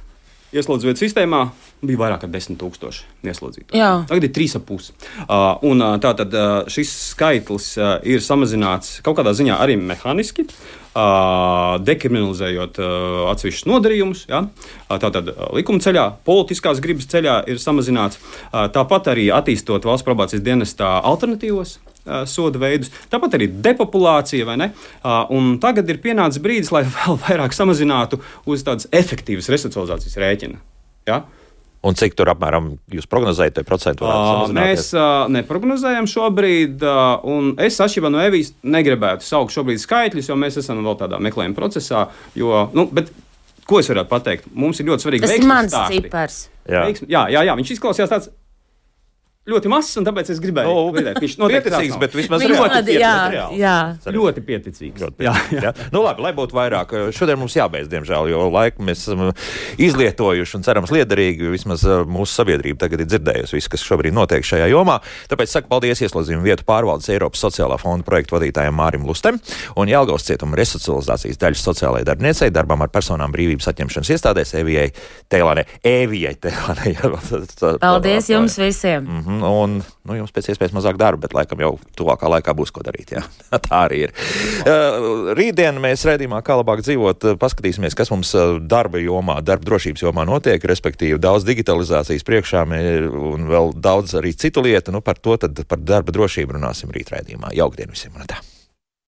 ieslodzītu vietu sistēmā, bija vairāk nekā 10 000 ieslodzītu. Tagad ir 3,5. Uh, un uh, tātad uh, šis skaitlis uh, ir samazināts kaut kādā ziņā arī mehāniski. Uh, dekriminalizējot uh, atsevišķus nodarījumus, ja? uh, tātad uh, likuma ceļā, politiskās gribas ceļā ir samazināts. Uh, tāpat arī attīstot valsts probācijas dienestā alternatīvos soda veidus, tāpat arī depopulācija. Un tagad ir pienācis brīdis, lai vēl vairāk samazinātu uz tādas efektīvas resocializācijas rēķina. Ja? Un cik tur apmēram jūs prognozējat, to procentu varētu būt? Mēs uh, neprognozējam šobrīd, uh, un es atšķirībā no Evijas negribētu saukt šobrīd skaitļus, jo mēs esam vēl tādā meklējuma procesā. Jo, nu, bet, ko es varētu pateikt? Mums ir ļoti svarīgi. Tas ir mans cipars. Jā. Veiksmi, jā, jā, jā, viņš izklausījās tāds ļoti mazs, un tāpēc es gribēju no, pateikt, viņš ir pieticīgs, bet vismaz ļoti, jā, jā. ļoti pieticīgs. Ļoti pieticīgs. Jā, jā. Jā. Nu, labi, lai būtu vairāk. Šodien mums jābeidz, diemžēl, jo laiku mēs esam izlietojuši un cerams liederīgi. Vismaz uh, mūsu sabiedrība tagad ir dzirdējusi visu, kas šobrīd notiek šajā jomā. Tāpēc saku paldies ieslodzījumu vietu pārvaldes Eiropas sociālā fonda projektu vadītājiem Mārim Lustem un Jelgavas cietuma resocializācijas daļas sociālajai darbniecei darbam ar personām brīvības atņemšanas iestādēs Evijai Tēlānē. Evijai Tēlānē. Paldies jums visiem! Mm -hmm un nu, jums pēc iespējas mazāk darba, bet laikam jau tuvākā laikā būs ko darīt. Jā. Tā arī ir. Uh, rītdien mēs redzījumā, kā labāk dzīvot, paskatīsimies, kas mums darba jomā, darba drošības jomā notiek, respektīvi daudz digitalizācijas priekšā un vēl daudz arī citu lietu. Nu, par to tad par darba drošību runāsim rīt redzījumā. Jaukdien visiem! Un tā.